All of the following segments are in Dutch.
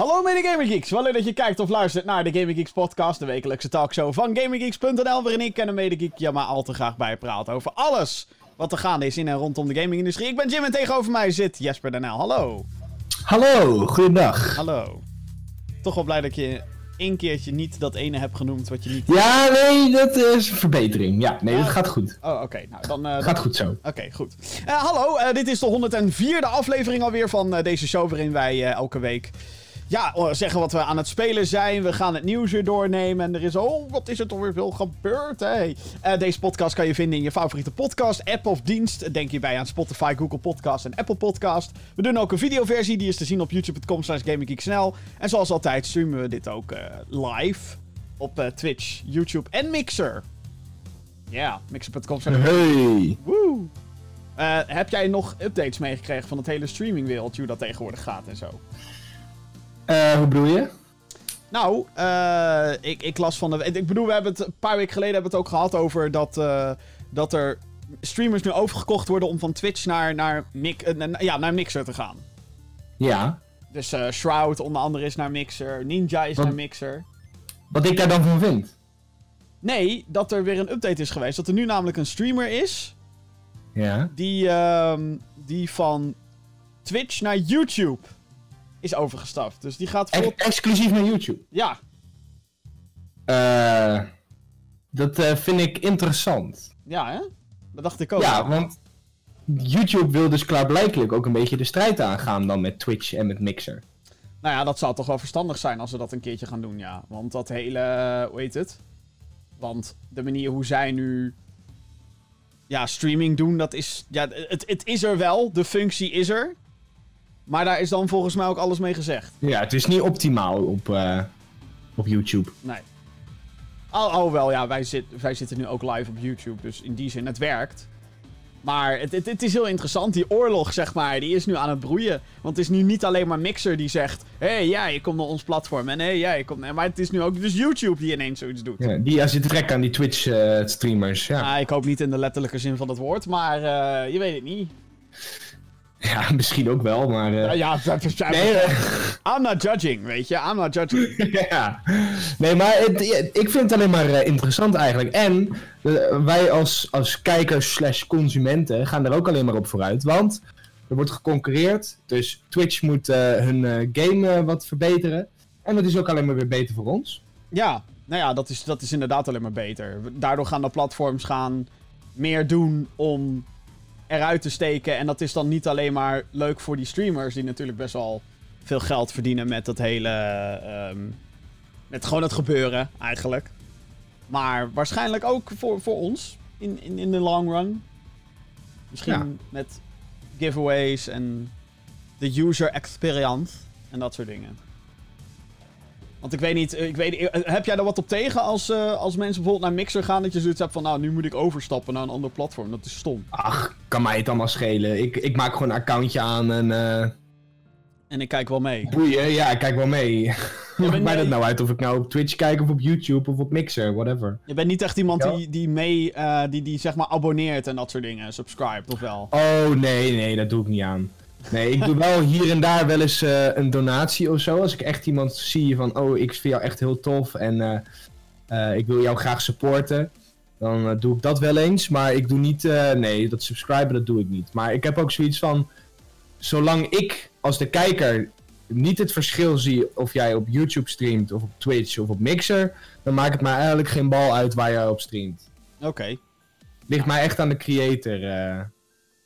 Hallo mede Geeks, wel leuk dat je kijkt of luistert naar de Gamer Geeks podcast, de wekelijkse talkshow van GamerGeeks.nl, waarin ik en een mede geek ja maar al te graag bijpraat over alles wat er gaande is in en rondom de gamingindustrie. Ik ben Jim en tegenover mij zit Jesper Danel. Hallo. Hallo, goedendag. Hallo. Toch wel blij dat je één keertje niet dat ene hebt genoemd wat je niet... Ja, nee, dat is een verbetering. Ja, nee, dat gaat goed. Oh, oké. Nou, dan... eh, Gaat goed zo. Oké, goed. Eh, hallo, eh, dit is de 104e aflevering alweer van deze show, waarin wij elke week ja, oh, zeggen wat we aan het spelen zijn. We gaan het nieuws weer doornemen en er is, oh, wat is er toch weer veel gebeurd, hey. Eh, deze podcast kan je vinden in je favoriete podcast, app of dienst. Denk hierbij aan Spotify, Google Podcast en Apple Podcast. We doen ook een videoversie, die is te zien op youtube.com slash GamingGeekSnel. En zoals altijd streamen we dit ook eh, live op eh, Twitch, YouTube en Mixer. Ja, mixer.com slash Hey. Woe! Heb jij nog updates meegekregen van het hele streamingwereldje, hoe dat tegenwoordig gaat en zo? Eh, hoe bedoel je? Nou, eh, ik, ik las van de... Ik bedoel, we hebben het een paar weken geleden hebben het ook gehad over dat, eh, dat er streamers nu overgekocht worden om van Twitch naar, naar, ja, naar Mixer te gaan. Ja. Dus Shroud onder andere is naar Mixer, Ninja is Wat? naar Mixer. Wat ik daar dan van vind. Nee, dat er weer een update is geweest. Dat er nu namelijk een streamer is Ja. die, ehm, die van Twitch naar YouTube is overgestapt. Dus die gaat vol... Ex- exclusief naar YouTube. Ja, Eh, dat eh, vind ik interessant. ja hè? Dat dacht ik ook. Ja, want YouTube wil dus klaarblijkelijk ook een beetje de strijd aangaan dan met Twitch en met Mixer. Nou ja, dat zou toch wel verstandig zijn als we dat een keertje gaan doen, ja. Want dat hele... Hoe heet het? Want de manier hoe zij nu... Ja, streaming doen, dat is... Ja, het, het is er wel. De functie is er. Maar daar is dan volgens mij ook alles mee gezegd. Ja, het is niet optimaal op, eh, op YouTube. Nee. Oh, oh wel, ja, wij, zit, wij zitten nu ook live op YouTube. Dus in die zin, het werkt. Maar het, het, het is heel interessant. Die oorlog, zeg maar, die is nu aan het broeien. Want het is nu niet alleen maar Mixer die zegt... Hé, hey, jij komt naar ons platform. En hé, hey, jij komt... naar-" Maar het is nu ook dus YouTube die ineens zoiets doet. Ja, die ja, zit trekken aan die Twitch-streamers. ja. Ah, ik hoop niet in de letterlijke zin van het woord. Maar eh, je weet het niet. Ja, misschien ook wel, maar... eh, Uh, ja, nee, eh, I'm not judging, weet je. I'm not judging. ja. Nee, maar het, ik vind het alleen maar eh, interessant eigenlijk. En wij als, als kijkers slash consumenten gaan er ook alleen maar op vooruit. Want er wordt geconcurreerd. Dus Twitch moet hun game wat verbeteren. En dat is ook alleen maar weer beter voor ons. Ja, nou ja, dat is, dat is inderdaad alleen maar beter. Daardoor gaan de platforms gaan meer doen om eruit te steken. En dat is dan niet alleen maar leuk voor die streamers, die natuurlijk best wel veel geld verdienen met dat hele. ehm, met gewoon het gebeuren, eigenlijk. Maar waarschijnlijk ook voor, voor ons in, in, in de long run. Misschien Ja. met giveaways en de user experience en dat soort dingen. Want ik weet niet, eh, ik weet, eh, heb jij er wat op tegen als, eh, als mensen bijvoorbeeld naar Mixer gaan, dat je zoiets hebt van, nou, nu moet ik overstappen naar een ander platform. Dat is stom. Ach, kan mij het allemaal schelen. Ik, ik maak gewoon een accountje aan en eh En ik kijk wel mee. boeien. Ja, ik kijk wel mee. Maakt mij dat nou uit of ik nou op Twitch kijk of op YouTube of op Mixer, whatever. Je bent niet echt iemand Ja. die, die mee, eh, die, die zeg maar abonneert en dat soort dingen, subscribe of wel? Oh, nee, nee, dat doe ik niet aan. Nee, ik doe wel hier en daar wel eens eh, een donatie of zo. Als ik echt iemand zie van, oh, ik vind jou echt heel tof en eh, eh, ik wil jou graag supporten. Dan doe ik dat wel eens, maar ik doe niet, nee, dat subscriben, dat doe ik niet. Maar ik heb ook zoiets van, zolang ik als de kijker niet het verschil zie of jij op YouTube streamt of op Twitch of op Mixer, dan maakt het mij eigenlijk geen bal uit waar jij op streamt. Oké. Ligt mij echt aan de creator.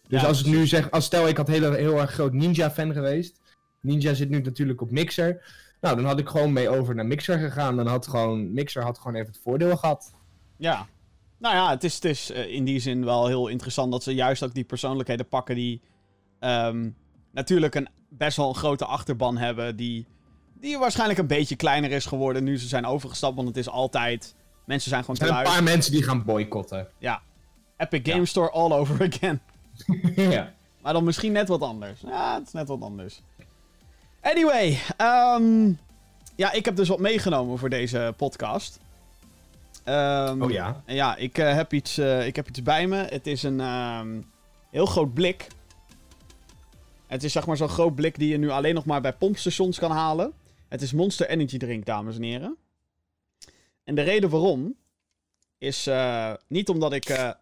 Dus Ja, als ik nu zeg, als stel ik had heel, heel erg groot Ninja fan geweest. Ninja zit nu natuurlijk op Mixer. Nou, dan had ik gewoon mee over naar Mixer gegaan. Dan had gewoon, Mixer had gewoon even het voordeel gehad. Ja. Nou ja, het is, het is eh, in die zin wel heel interessant dat ze juist ook die persoonlijkheden pakken die ehm, natuurlijk een best wel een grote achterban hebben. Die, die waarschijnlijk een beetje kleiner is geworden nu ze zijn overgestapt. Want het is altijd. Mensen zijn gewoon Er zijn een paar mensen die gaan boycotten. Ja. Epic Game Store all over again. ja. Maar dan misschien net wat anders. Ja, het is net wat anders. Anyway, ehm, ja, ik heb dus wat meegenomen voor deze podcast. Ehm, Oh ja. ja, ik, eh, heb iets, eh, ik heb iets bij me. Het is een ehm, heel groot blik. Het is zeg maar zo'n groot blik die je nu alleen nog maar bij pompstations kan halen. Het is Monster Energy Drink, dames en heren. En de reden waarom is eh, niet omdat ik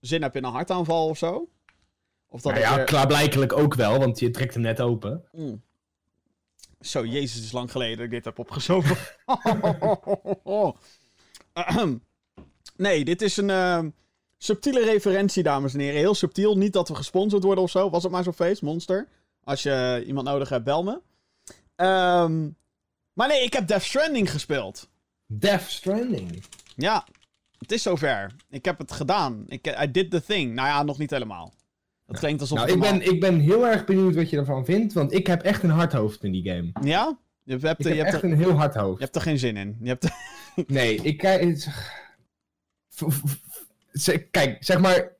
zin heb in een hartaanval of zo. Of dat Nou ik ja, weer- klaarblijkelijk ook wel, want je trekt hem net open. Mm. Zo, jezus, het is lang geleden dat ik dit heb opgezogen. Nee, dit is een eh, subtiele referentie, dames en heren. Heel subtiel. Niet dat we gesponsord worden of zo. Was het maar zo'n feest, Monster. Als je iemand nodig hebt, bel me. Ehm, maar nee, ik heb Death Stranding gespeeld. Death Stranding. Ja, het is zover. Ik heb het gedaan. Ik, I did the thing. Nou ja, nog niet helemaal. Dat klinkt alsof Nou, het ik ben, ik ben heel erg benieuwd wat je ervan vindt, want ik heb echt een hard hoofd in die game. Ja? Je hebt, Ik je, heb hebt echt er, een heel hard je hoofd. hebt er geen zin in. Je hebt Nee, ik kijk... Kijk, zeg maar...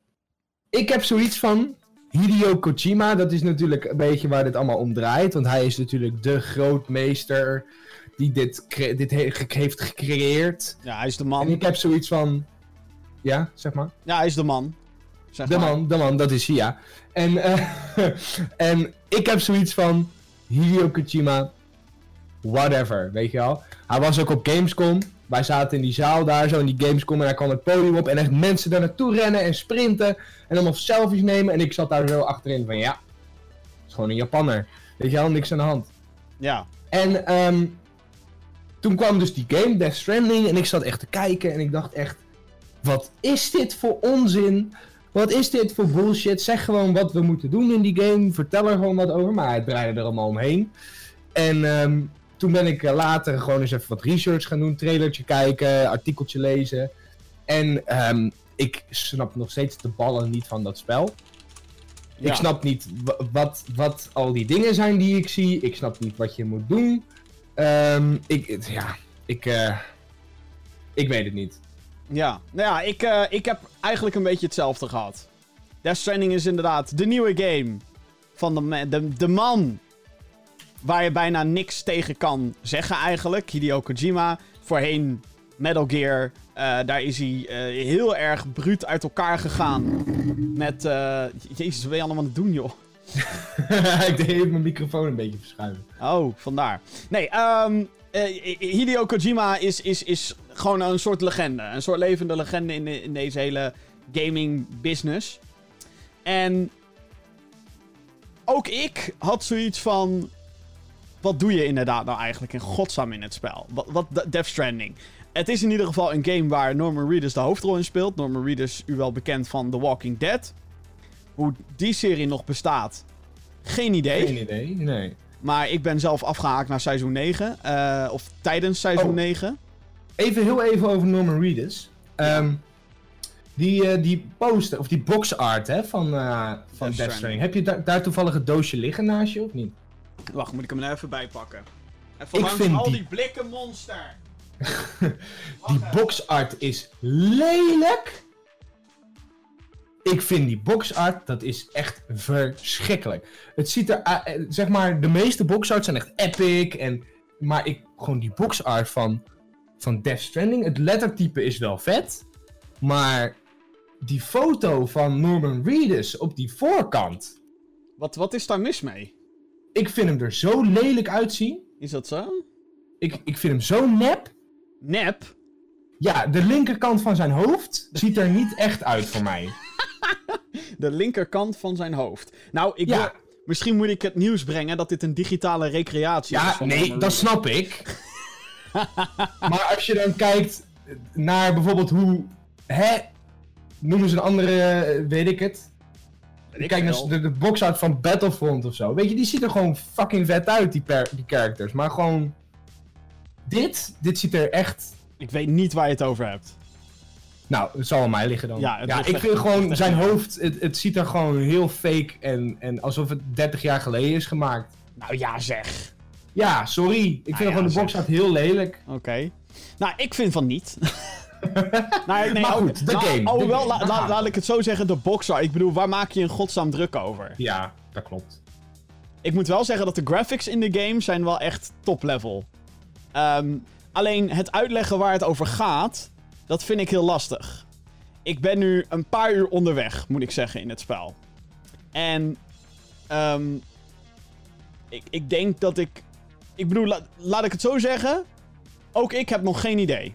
Ik heb zoiets van... Hideo Kojima, dat is natuurlijk een beetje waar dit allemaal om draait. Want hij is natuurlijk de grootmeester die dit, dit he- heeft gecreëerd. Ja, hij is de En man. ik heb zoiets van... Ja, zeg maar. Ja, hij is de man. Zeg De maar. man, de man, dat is ja. En, eh, en ik heb zoiets van Hideo Kojima, whatever, weet je wel. Hij was ook op Gamescom. Wij zaten in die zaal daar zo in die Gamescom en hij kwam het podium op en echt mensen daar naartoe rennen en sprinten en allemaal selfies nemen. En ik zat daar zo achterin van ja, het is gewoon een Japanner. Weet je wel, niks aan de hand. Ja. En ehm, toen kwam dus die game, Death Stranding, en ik zat echt te kijken en ik dacht echt, wat is dit voor onzin? Wat is dit voor bullshit? Zeg gewoon wat we moeten doen in die game, vertel er gewoon wat over, maar het draaide er allemaal omheen. En ehm, toen ben ik eh, later gewoon eens even wat research gaan doen, trailertje kijken, artikeltje lezen. En ehm, ik snap nog steeds de ballen niet van dat spel. ja. Ik snap niet wa- wat, wat al die dingen zijn die ik zie. Ik snap niet wat je moet doen. Ehm, ik, ja, ik, eh, ik weet het niet. Ja. Nou ja, ik, eh, ik heb eigenlijk een beetje hetzelfde gehad. Death Stranding is inderdaad de nieuwe game van de, ma- de, de man waar je bijna niks tegen kan zeggen eigenlijk. Hideo Kojima. Voorheen Metal Gear. eh, daar is hij eh, heel erg bruut uit elkaar gegaan. Met... Jezus, wat ben je allemaal aan het doen, joh? ik deed even mijn microfoon een beetje verschuiven. Oh, vandaar. Nee, ehm eh, Hideo Kojima is, is, is gewoon een soort legende. Een soort levende legende in, in deze hele gaming business. En ook ik had zoiets van... Wat doe je inderdaad nou eigenlijk in godsnaam in het spel? Wat, wat de- Death Stranding. Het is in ieder geval een game waar Norman Reedus de hoofdrol in speelt. Norman Reedus, u wel bekend van The Walking Dead. Hoe die serie nog bestaat, geen idee. Geen idee, nee. Maar ik ben zelf afgehaakt naar seizoen 9. eh, of tijdens seizoen Oh. 9. Even heel even over Norman Reedus. Ehm, die, eh, die poster, of die box art hè, van, eh, van Death Stranding. Heb je da- daar toevallig het doosje liggen naast je of niet? Wacht, moet ik hem er even bij pakken? Even Ik vind al die... die- blikken monster. Die hè. boxart is lelijk. Ik vind die boxart, dat is echt verschrikkelijk. Het ziet er, eh, eh, zeg maar, de meeste boxarts zijn echt epic. En, maar ik, gewoon die boxart van, van Death Stranding, het lettertype is wel vet. Maar die foto van Norman Reedus op die voorkant, Wat, wat is daar mis mee? ik vind hem er zo lelijk uitzien. Is dat zo? Ik, ik vind hem zo nep. Nep. Ja, de linkerkant van zijn hoofd ziet er niet echt uit voor mij. De linkerkant van zijn hoofd. Nou, ik Ja. wil- misschien moet ik het nieuws brengen dat dit een digitale recreatie is. Ja, nee, dat snap ik. maar als je dan kijkt naar bijvoorbeeld hoe. Hè? Noemen ze een andere, eh, weet ik het. Ik Kijk naar de, de boxart van Battlefront of zo. Weet je, die ziet er gewoon fucking vet uit, die, per, die characters. Maar gewoon. Dit, dit ziet er echt. Ik weet niet waar je het over hebt. Nou, het zal aan mij liggen dan. Ja, ik vind gewoon zijn hoofd. Het, het ziet er gewoon heel fake en, en alsof het 30 jaar geleden is gemaakt. Nou ja, zeg. Ja, sorry. Ik Nou vind ja, gewoon de zeg. boxart heel lelijk. Oké. Nou, ik vind van niet. nou, nee, Maar oh, goed, de nou, game, Oh, wel, la- laat ik het zo zeggen, de boxer. Ik bedoel, waar maak je in godsnaam druk over? Ja, dat klopt. Ik moet wel zeggen dat de graphics in de game zijn wel echt top level. Ehm, alleen het uitleggen waar het over gaat, dat vind ik heel lastig. Ik ben nu een paar uur onderweg, moet ik zeggen, in het spel. En ehm, ik, ik denk dat ik ik bedoel, la- laat ik het zo zeggen. Ook ik heb nog geen idee.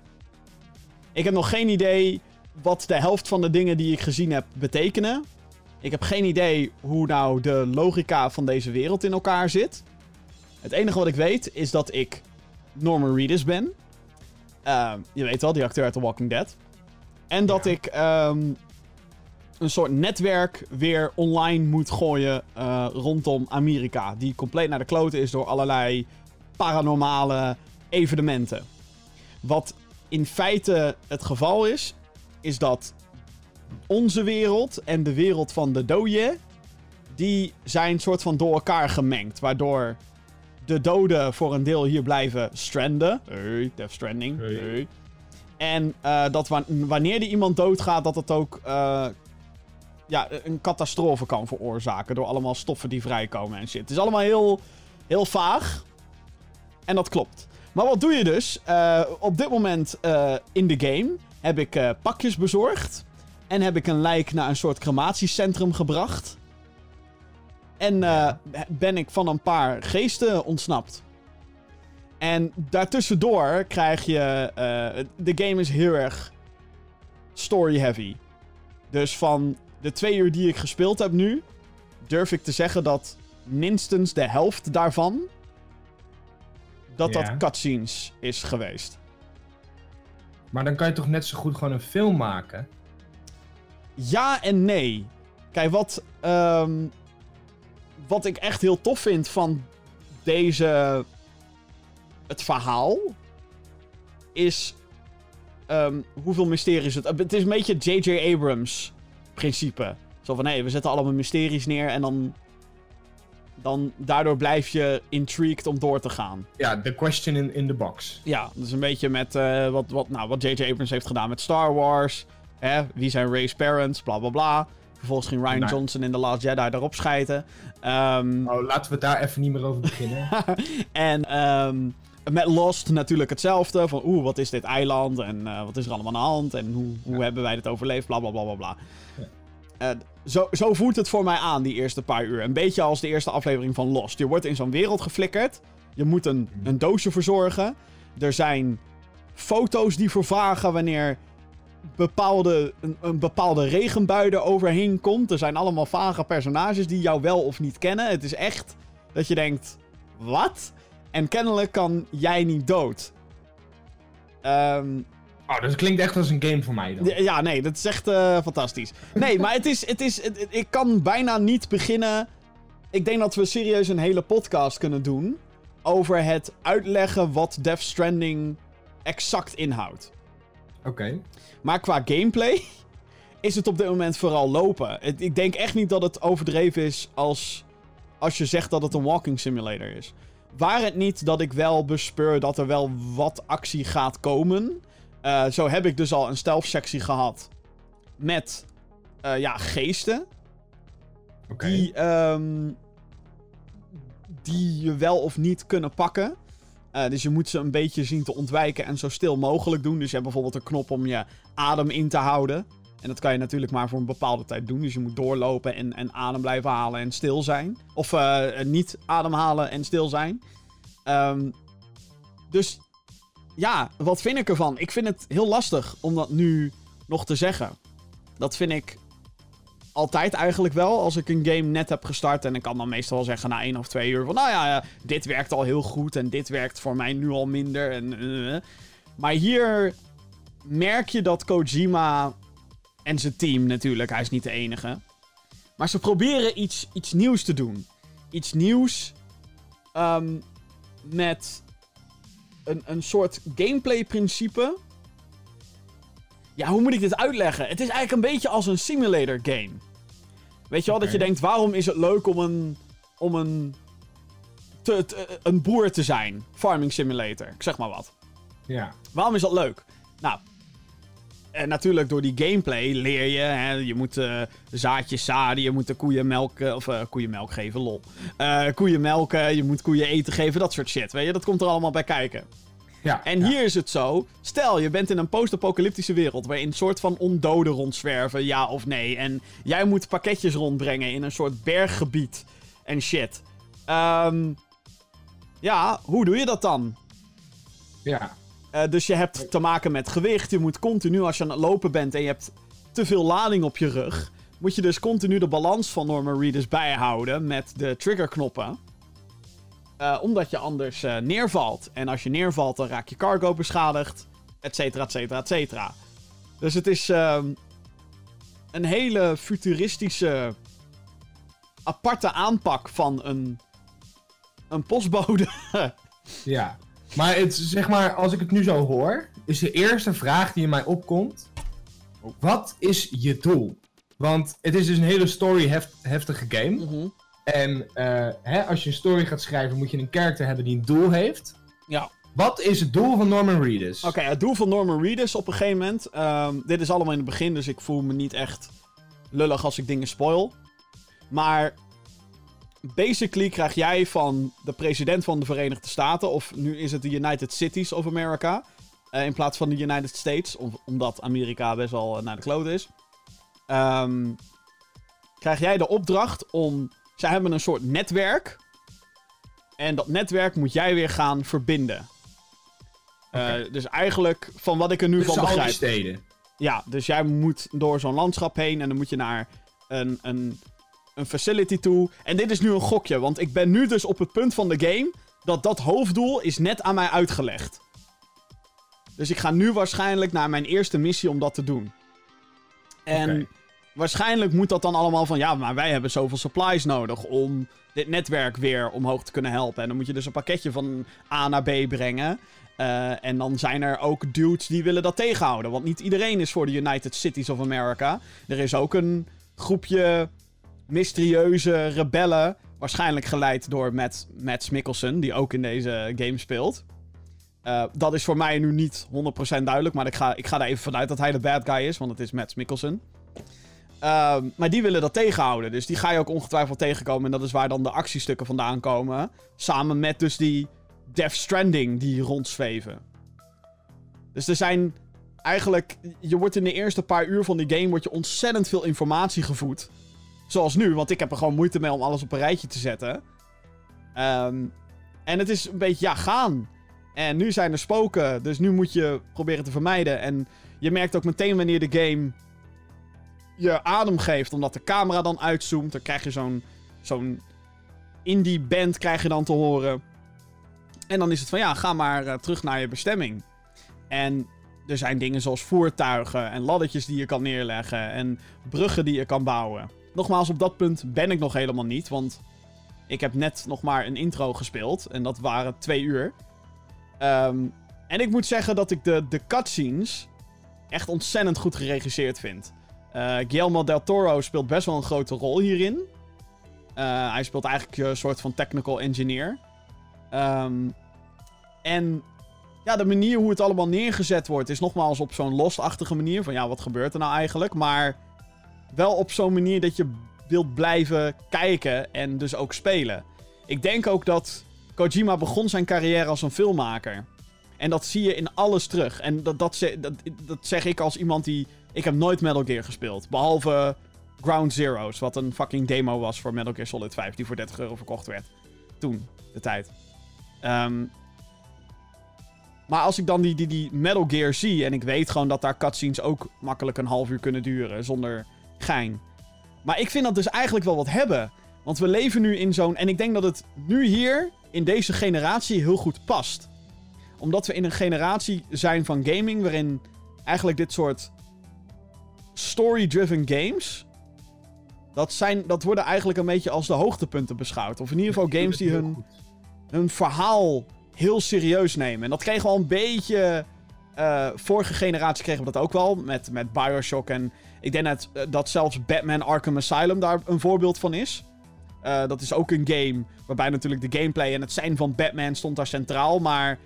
Ik heb nog geen idee wat de helft van de dingen die ik gezien heb betekenen. Ik heb geen idee hoe nou de logica van deze wereld in elkaar zit. Het enige wat ik weet is dat ik Norman Reedus ben. Ehm, je weet wel, die acteur uit The Walking Dead. En dat Ja. ik ehm, een soort netwerk weer online moet gooien eh, rondom Amerika. Die compleet naar de kloten is door allerlei paranormale evenementen. Wat in feite het geval is, is dat onze wereld en de wereld van de Doje, die zijn soort van door elkaar gemengd. Waardoor de doden voor een deel hier blijven stranden. Hey, Death Stranding. Hey. Hey. En eh, dat wa- wanneer er iemand doodgaat, dat het ook eh, ja, een catastrofe kan veroorzaken. Door allemaal stoffen die vrijkomen en shit. Het is allemaal heel, heel vaag. En dat klopt. Maar wat doe je dus? Eh, op dit moment in de game heb ik pakjes bezorgd. En heb ik een lijk naar een soort crematiecentrum gebracht. En eh, ben ik van een paar geesten ontsnapt. En daartussendoor krijg je. eh, de game is heel erg story heavy. Dus van de twee uur die ik gespeeld heb nu, durf ik te zeggen dat minstens de helft daarvan. dat Ja. dat cutscenes is geweest. Maar dan kan je toch net zo goed gewoon een film maken? Ja en nee. Kijk, wat, ehm, wat ik echt heel tof vind van deze. Het verhaal. Is. ehm, hoeveel mysteries het. Het is een beetje J.J. Abrams principe. Zo van hé, we zetten allemaal mysteries neer en dan. Dan daardoor blijf je intrigued om door te gaan. Ja, the question in, in the box. Ja, dus een beetje met eh, wat, wat, nou, wat J.J. Abrams heeft gedaan met Star Wars. Hè? Wie zijn Ray's parents? Bla bla bla. Vervolgens ging Ryan Nou. Johnson in The Last Jedi daarop schijten. Ehm, Oh, laten we daar even niet meer over beginnen. en ehm, met Lost natuurlijk hetzelfde. Van oeh, wat is dit eiland? En eh, wat is er allemaal aan de hand? En hoe, hoe Ja. hebben wij dit overleefd? Bla bla bla bla bla. Ja. Eh, zo, zo voelt het voor mij aan, die eerste paar uur. Een beetje als de eerste aflevering van Lost. Je wordt in zo'n wereld geflikkerd. Je moet een, een doosje verzorgen. Er zijn foto's die vervagen wanneer bepaalde, een, een bepaalde regenbui er overheen komt. Er zijn allemaal vage personages die jou wel of niet kennen. Het is echt dat je denkt, wat? En kennelijk kan jij niet dood. Ehm, Oh, dat klinkt echt als een game voor mij dan. ja, nee, dat is echt eh, fantastisch. Nee, maar het is, het is, het- ik kan bijna niet beginnen. Ik denk dat we serieus een hele podcast kunnen doen over het uitleggen wat Death Stranding exact inhoudt. Oké. Maar qua gameplay is het op dit moment vooral lopen. Het- ik denk echt niet dat het overdreven is als, als je zegt dat het een walking simulator is. Waar het niet dat ik wel bespeur dat er wel wat actie gaat komen. Eh, zo heb ik dus al een stealth sectie gehad met eh, ja, geesten. Die, ehm, die je wel of niet kunnen pakken. Eh, dus je moet ze een beetje zien te ontwijken en zo stil mogelijk doen. Dus je hebt bijvoorbeeld een knop om je adem in te houden. En dat kan je natuurlijk maar voor een bepaalde tijd doen. Dus je moet doorlopen en, en adem blijven halen en stil zijn. Of eh, niet ademhalen en stil zijn. Ehm, dus ja, wat vind ik ervan? Ik vind het heel lastig om dat nu nog te zeggen. Dat vind ik altijd eigenlijk wel. Als ik een game net heb gestart. En ik kan dan meestal wel zeggen na één of twee uur. Van nou ja, dit werkt al heel goed. En dit werkt voor mij nu al minder. En, eh, eh. maar hier merk je dat Kojima. En zijn team natuurlijk. Hij is niet de enige. Maar ze proberen iets, iets nieuws te doen. Iets nieuws. ehm, met een, een soort gameplay principe. Ja, hoe moet ik dit uitleggen? Het is eigenlijk een beetje als een simulator game. Weet je wel, dat je denkt, waarom is het leuk om een, om een, te, te- een boer te zijn? Farming simulator, ik zeg maar wat. Ja. Waarom is dat leuk? Nou, en natuurlijk door die gameplay leer je, hè, je moet eh, zaadjes zaaien, je moet de koeien melken, of eh, koeien melk geven, lol. Eh, koeien melken, je moet koeien eten geven, dat soort shit, weet je, dat komt er allemaal bij kijken. Ja. En ja. hier is het zo. Stel, je bent in een post-apocalyptische wereld. waarin een soort van ondoden rondzwerven, ja of nee. En jij moet pakketjes rondbrengen in een soort berggebied. En shit. Ehm, Ja, hoe doe je dat dan? Ja. Uh, dus je hebt te maken met gewicht. Je moet continu, als je aan het lopen bent en je hebt te veel lading op je rug, moet je dus continu de balans van Norman Reedus bijhouden met de triggerknoppen. Uh, omdat je anders uh, neervalt. En als je neervalt, dan raak je cargo beschadigd. Etcetera, etcetera, etcetera. Dus het is uh, een hele futuristische, aparte aanpak van een, een postbode. ja. Maar het, zeg maar, als ik het nu zo hoor, is de eerste vraag die in mij opkomt: wat is je doel? Want het is dus een hele story-heftige game. Mhm. En uh, hè, als je een story gaat schrijven, moet je een karakter hebben die een doel heeft. Ja. Wat is het doel van Norman Reedus? Oké, het doel van Norman Reedus op een gegeven moment. Um, dit is allemaal in het begin, dus ik voel me niet echt lullig als ik dingen spoil. Maar basically krijg jij van de president van de Verenigde Staten, of nu is het de United Cities of America, uh, in plaats van de United States, om, omdat Amerika best wel uh, naar de kloot is. Um, krijg jij de opdracht om. Zij hebben een soort netwerk. En dat netwerk moet jij weer gaan verbinden. Okay. Uh, dus eigenlijk, van wat ik er nu dus van begrijp. Steden. Ja, dus jij moet door zo'n landschap heen en dan moet je naar een, een, een facility toe. En dit is nu een gokje, want ik ben nu dus op het punt van de game dat dat hoofddoel is net aan mij uitgelegd. Dus ik ga nu waarschijnlijk naar mijn eerste missie om dat te doen. En okay. Waarschijnlijk moet dat dan allemaal van... Ja, maar wij hebben zoveel supplies nodig om dit netwerk weer omhoog te kunnen helpen. En dan moet je dus een pakketje van A naar B brengen. Uh, en dan zijn er ook dudes die willen dat tegenhouden. Want niet iedereen is voor de United Cities of America. Er is ook een groepje mysterieuze rebellen. Waarschijnlijk geleid door Matt, Matt Mikkelsen, die ook in deze game speelt. Uh, dat is voor mij nu niet 100% duidelijk. Maar ik ga, ik ga er even vanuit dat hij de bad guy is. Want het is Matt Mikkelsen. Uh, maar die willen dat tegenhouden. Dus die ga je ook ongetwijfeld tegenkomen. En dat is waar dan de actiestukken vandaan komen. Samen met dus die Death Stranding die rondzweven. Dus er zijn eigenlijk... Je wordt in de eerste paar uur van die game... wordt je ontzettend veel informatie gevoed. Zoals nu, want ik heb er gewoon moeite mee om alles op een rijtje te zetten. Um, en het is een beetje, ja, gaan. En nu zijn er spoken, dus nu moet je proberen te vermijden. En je merkt ook meteen wanneer de game je adem geeft, omdat de camera dan uitzoomt. Dan krijg je zo'n zo'n indie band krijg je dan te horen. En dan is het van ja, ga maar uh, terug naar je bestemming. En er zijn dingen zoals voertuigen en laddertjes die je kan neerleggen en bruggen die je kan bouwen. Nogmaals, op dat punt ben ik nog helemaal niet, want ik heb net nog maar een intro gespeeld en dat waren twee uur. Um, en ik moet zeggen dat ik de, de cutscenes echt ontzettend goed geregisseerd vind. Uh, Guillermo del Toro speelt best wel een grote rol hierin. Uh, hij speelt eigenlijk een soort van technical engineer. Um, en ja, de manier hoe het allemaal neergezet wordt is nogmaals op zo'n losachtige manier. Van ja, wat gebeurt er nou eigenlijk? Maar wel op zo'n manier dat je wilt blijven kijken en dus ook spelen. Ik denk ook dat Kojima begon zijn carrière als een filmmaker. En dat zie je in alles terug. En dat, dat zeg ik als iemand die... Ik heb nooit Metal Gear gespeeld. Behalve Ground Zeroes, wat een fucking demo was voor Metal Gear Solid 5. Die voor 30 euro verkocht werd. Toen, de tijd. Um, maar als ik dan die, die, die Metal Gear zie... en ik weet gewoon dat daar cutscenes ook makkelijk een half uur kunnen duren... zonder gein. Maar ik vind dat dus eigenlijk wel wat hebben. Want we leven nu in zo'n... En ik denk dat het nu hier, in deze generatie, heel goed past. Omdat we in een generatie zijn van gaming... waarin eigenlijk dit soort story-driven games... Dat, zijn, dat worden eigenlijk een beetje als de hoogtepunten beschouwd. Of in ieder geval games die hun, hun verhaal heel serieus nemen. En dat kregen we al een beetje... Uh, vorige generatie kregen we dat ook wel. Met, met Bioshock en... Ik denk dat, uh, dat zelfs Batman Arkham Asylum daar een voorbeeld van is. Uh, dat is ook een game waarbij natuurlijk de gameplay en het zijn van Batman stond daar centraal. Maar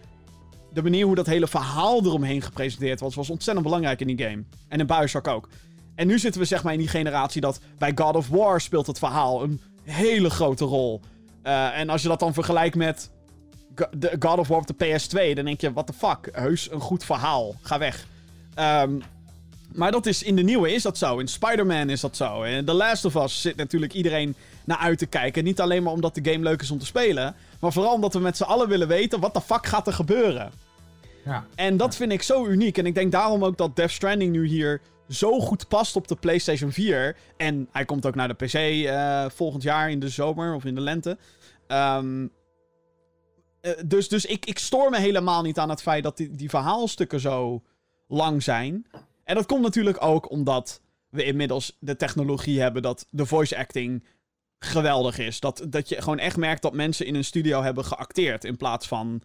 de manier hoe dat hele verhaal eromheen gepresenteerd was, was ontzettend belangrijk in die game. En in Bioshock ook. En nu zitten we zeg maar in die generatie dat bij God of War speelt het verhaal een hele grote rol. Uh, en als je dat dan vergelijkt met God of War op de PS2, dan denk je, what the fuck, heus een goed verhaal, ga weg. Um, Maar dat is, in de nieuwe is dat zo. In Spider-Man is dat zo. En The Last of Us zit natuurlijk iedereen naar uit te kijken. Niet alleen maar omdat de game leuk is om te spelen. Maar vooral omdat we met z'n allen willen weten... wat de fuck gaat er gebeuren? En dat vind ik zo uniek. En ik denk daarom ook dat Death Stranding nu hier zo goed past op de PlayStation 4. En hij komt ook naar de PC eh, volgend jaar in de zomer of in de lente. Ehm, eh, dus dus ik, ik stoor me helemaal niet aan het feit dat die, die verhaalstukken zo lang zijn. En dat komt natuurlijk ook omdat we inmiddels de technologie hebben dat de voice acting geweldig is. Dat, dat je gewoon echt merkt dat mensen in een studio hebben geacteerd in plaats van.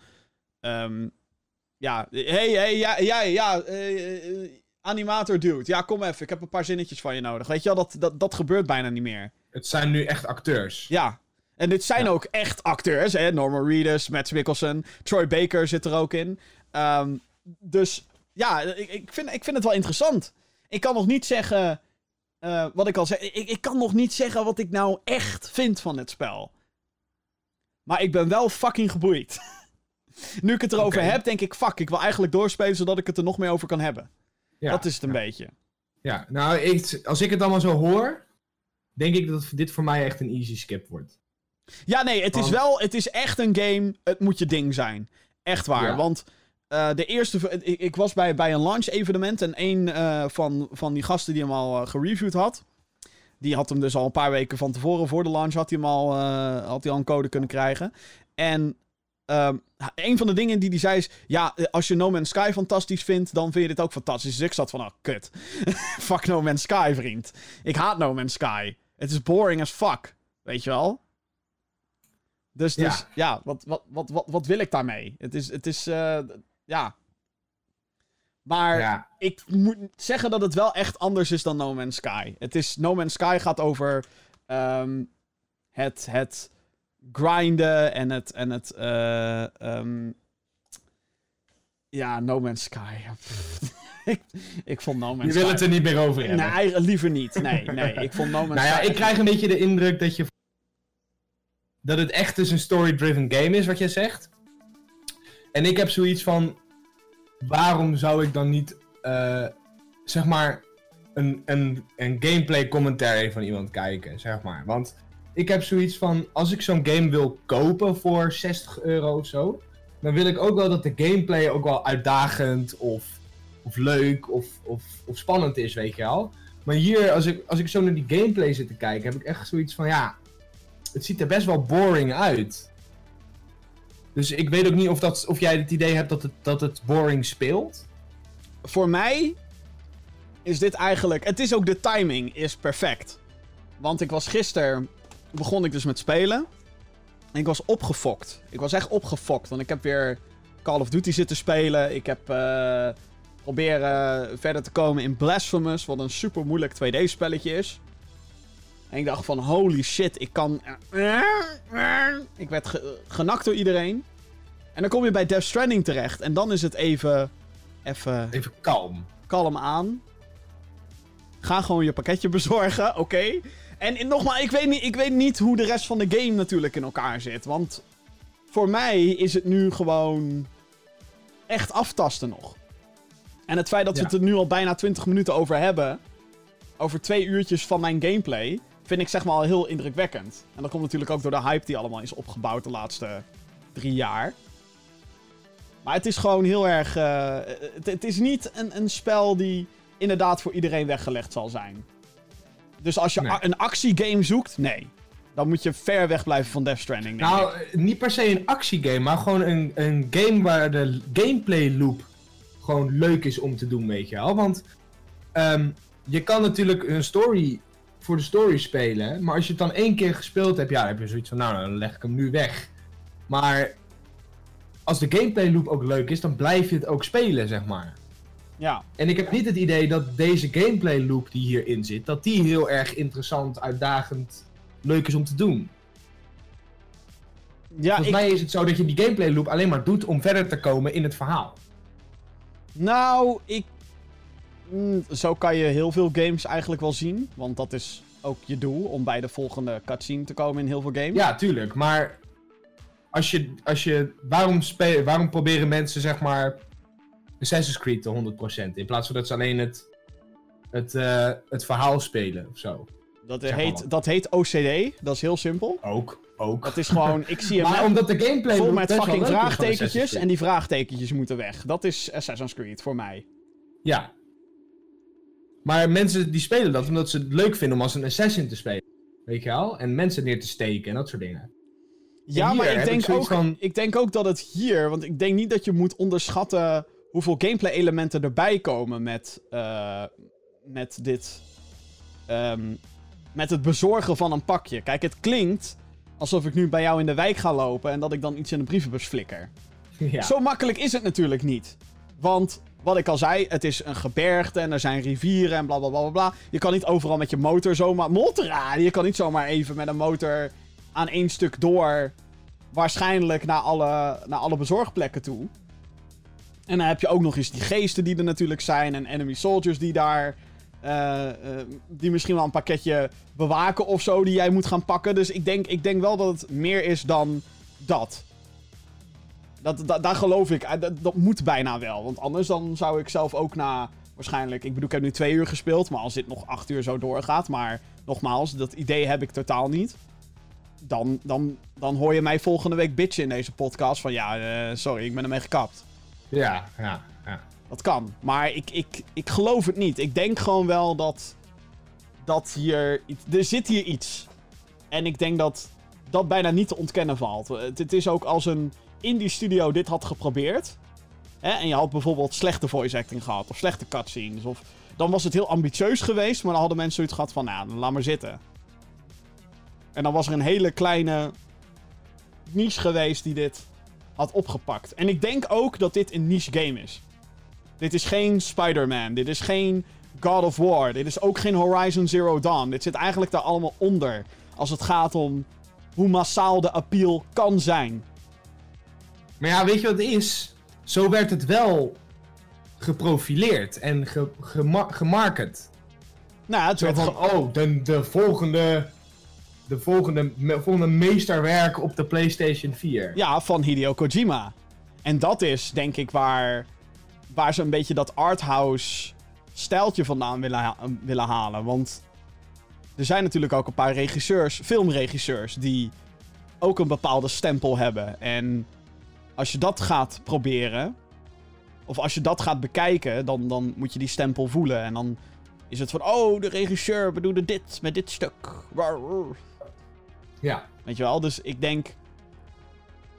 ehm, ja, hey, hey, ja, ja, ja, eh, eh, animator dude. Ja, kom even, ik heb een paar zinnetjes van je nodig. Weet je wel, dat, dat, dat gebeurt bijna niet meer. Het zijn nu echt acteurs. Ja. En dit zijn Ja. ook echt acteurs, hè? Norman Reedus, Matt Mikkelsen, Troy Baker zit er ook in. Ehm, dus ja, ik, ik, vind, ik vind het wel interessant. Ik kan nog niet zeggen. eh, wat ik al zei. Ik, ik kan nog niet zeggen wat ik nou echt vind van het spel. Maar ik ben wel fucking geboeid. nu ik het erover heb, denk ik: fuck, ik wil eigenlijk doorspelen zodat ik het er nog meer over kan hebben. Ja. Dat is het een ja. beetje. Ja, nou, ik, als ik het allemaal zo hoor, denk ik dat dit voor mij echt een easy skip wordt. Ja, nee, het is wel, het is echt een game. Het moet je ding zijn. Echt waar. Ja. Want eh, de eerste, ik, ik was bij, bij een launch evenement en een eh, van, van die gasten die hem al eh, gereviewd had. Die had hem dus al een paar weken van tevoren, voor de launch, had hij hem al, had hij al een code kunnen krijgen. En ehm, een van de dingen die hij zei is: Ja, eh, als je No Man's Sky fantastisch vindt, dan vind je dit ook fantastisch. Dus ik zat van: Oh, kut. fuck No Man's Sky, vriend. Ik haat No Man's Sky. Het is boring as fuck. Weet je wel? Dus, Ja. dus ja, wat, wat, wat, wat, wat wil ik daarmee? Het is, het is eh, ja. Maar Ja, ik moet zeggen dat het wel echt anders is dan No Man's Sky. Het is, No Man's Sky gaat over ehm, het, het grinden en het, en het eh, ehm, ja, No Man's Sky. ik, ik vond No Man's je Sky... wil het er niet meer over hebben. Nee, liever niet. Nee, nee. Ik vond No Man's nou ja, Sky... ik krijg een beetje de indruk dat je. Dat het echt dus een story-driven game is, wat jij zegt. En ik heb zoiets van. Waarom zou ik dan niet. eh, zeg maar. Een, een, een gameplay commentary van iemand kijken, zeg maar. Want ik heb zoiets van. Als ik zo'n game wil kopen voor 60 euro of zo. Dan wil ik ook wel dat de gameplay ook wel uitdagend of, of leuk of, of, of spannend is, weet je wel. Maar hier, als ik, als ik zo naar die gameplay zit te kijken, heb ik echt zoiets van, ja, het ziet er best wel boring uit. Dus ik weet ook niet of, dat, of jij het idee hebt dat het, dat het boring speelt. voor mij is dit eigenlijk. Het is ook de timing is perfect. Want ik was gisteren. Begon ik dus met spelen. En ik was opgefokt. Ik was echt opgefokt. Want ik heb weer Call of Duty zitten spelen. Ik heb eh, proberen verder te komen in Blasphemous. Wat een super moeilijk 2D-spelletje is. En ik dacht van holy shit, ik kan. Ik werd ge- genakt door iedereen. En dan kom je bij Death Stranding terecht. En dan is het even. Even Even kalm. kalm aan. Ga gewoon je pakketje bezorgen, oké? En nogmaals, ik weet, niet, ik weet niet hoe de rest van de game natuurlijk in elkaar zit. Want voor mij is het nu gewoon echt aftasten nog. En het feit dat we het er nu al bijna 20 minuten over hebben, over twee uurtjes van mijn gameplay, vind ik zeg maar al heel indrukwekkend. En dat komt natuurlijk ook door de hype die allemaal is opgebouwd de laatste drie jaar. Maar het is gewoon heel erg. eh, het, het is niet een, een spel die inderdaad voor iedereen weggelegd zal zijn. Dus als je Nee. een actiegame zoekt, nee. Dan moet je ver weg blijven van Death Stranding. Ik. Nou, eh, niet per se een actiegame, maar gewoon een, een game waar de gameplay loop gewoon leuk is om te doen, weet je wel. Want ehm, je kan natuurlijk een story voor de story spelen, maar als je het dan één keer gespeeld hebt, ja, dan heb je zoiets van, nou, dan leg ik hem nu weg. Maar als de gameplay loop ook leuk is, dan blijf je het ook spelen, zeg maar. Ja. En ik heb niet het idee dat deze gameplay loop die hierin zit, dat die heel erg interessant, uitdagend, leuk is om te doen. Ja, Volgens ik, mij is het zo dat je die gameplay loop alleen maar doet om verder te komen in het verhaal. nou, ik. Mm, zo kan je heel veel games eigenlijk wel zien. Want dat is ook je doel om bij de volgende cutscene te komen in heel veel games. Ja, tuurlijk. Maar als je, als je, waarom, spelen, waarom proberen mensen zeg maar Assassin's Creed te 100% in plaats van dat ze alleen het het, eh, het verhaal spelen of zo. Dat, Zeg heet, dat heet OCD. Dat is heel simpel. Ook, ook. Dat is gewoon, ik zie een maar omdat de gameplay vol met fucking vraagtekentjes. En die vraagtekentjes moeten weg. Dat is Assassin's Creed voor mij. Ja. Maar mensen die spelen dat omdat ze het leuk vinden om als een assassin te spelen. Weet je wel? En mensen neer te steken en dat soort dingen. Ja, maar ik denk, ik ook, van- ik denk ook dat het hier... Want ik denk niet dat je moet onderschatten hoeveel gameplay-elementen erbij komen met, eh, met dit... ehm, met het bezorgen van een pakje. Kijk, het klinkt alsof ik nu bij jou in de wijk ga lopen en dat ik dan iets in de brievenbus flikker. ja. Zo makkelijk is het natuurlijk niet. Want, wat ik al zei, het is een gebergte en er zijn rivieren en bla bla bla bla, bla. Je kan niet overal met je motor zomaar... Motorraden! Je kan niet zomaar even met een motor aan één stuk door... Waarschijnlijk naar alle, naar alle bezorgplekken toe. En dan heb je ook nog eens die geesten die er natuurlijk zijn. En enemy soldiers die daar... eh, eh, die misschien wel een pakketje bewaken of zo die jij moet gaan pakken. Dus ik denk, ik denk wel dat het meer is dan dat. Dat, daar geloof ik. eh, Dat, dat moet bijna wel. Want anders dan zou ik zelf ook na waarschijnlijk... Ik bedoel, ik heb nu twee uur gespeeld. Maar als dit nog acht uur zo doorgaat... Maar nogmaals, dat idee heb ik totaal niet. Dan, dan, dan hoor je mij volgende week bitchen in deze podcast. Van ja, sorry, ik ben ermee gekapt. Ja, ja, ja. Dat kan. Maar ik, ik, ik geloof het niet. Ik denk gewoon wel dat... Dat hier... Er zit hier iets. En ik denk dat dat bijna niet te ontkennen valt. Het, het is ook als een indie studio dit had geprobeerd. Hè, en je had bijvoorbeeld slechte voice acting gehad. Of slechte cutscenes. Of, dan was het heel ambitieus geweest. Maar dan hadden mensen zoiets gehad van... Nou, dan laat maar zitten. En dan was er een hele kleine niche geweest die dit had opgepakt. En ik denk ook dat dit een niche game is. Dit is geen Spider-Man. Dit is geen God of War. Dit is ook geen Horizon Zero Dawn. Dit zit eigenlijk daar allemaal onder. Als het gaat om hoe massaal de appeal kan zijn. Maar ja, weet je wat het is? Zo werd het wel geprofileerd en ge, gema- gemarket. Nou, het werd van, oh, de, de volgende... De volgende, volgende meesterwerk op de PlayStation 4. Ja, van Hideo Kojima. En dat is, denk ik, waar, waar ze een beetje dat arthouse stijltje vandaan willen, willen halen. Want er zijn natuurlijk ook een paar regisseurs, filmregisseurs, die ook een bepaalde stempel hebben. En als je dat gaat proberen, of als je dat gaat bekijken, dan, dan moet je die stempel voelen. En dan is het van, oh, de regisseur bedoelde dit met dit stuk. Ja. Weet je wel? Dus ik denk.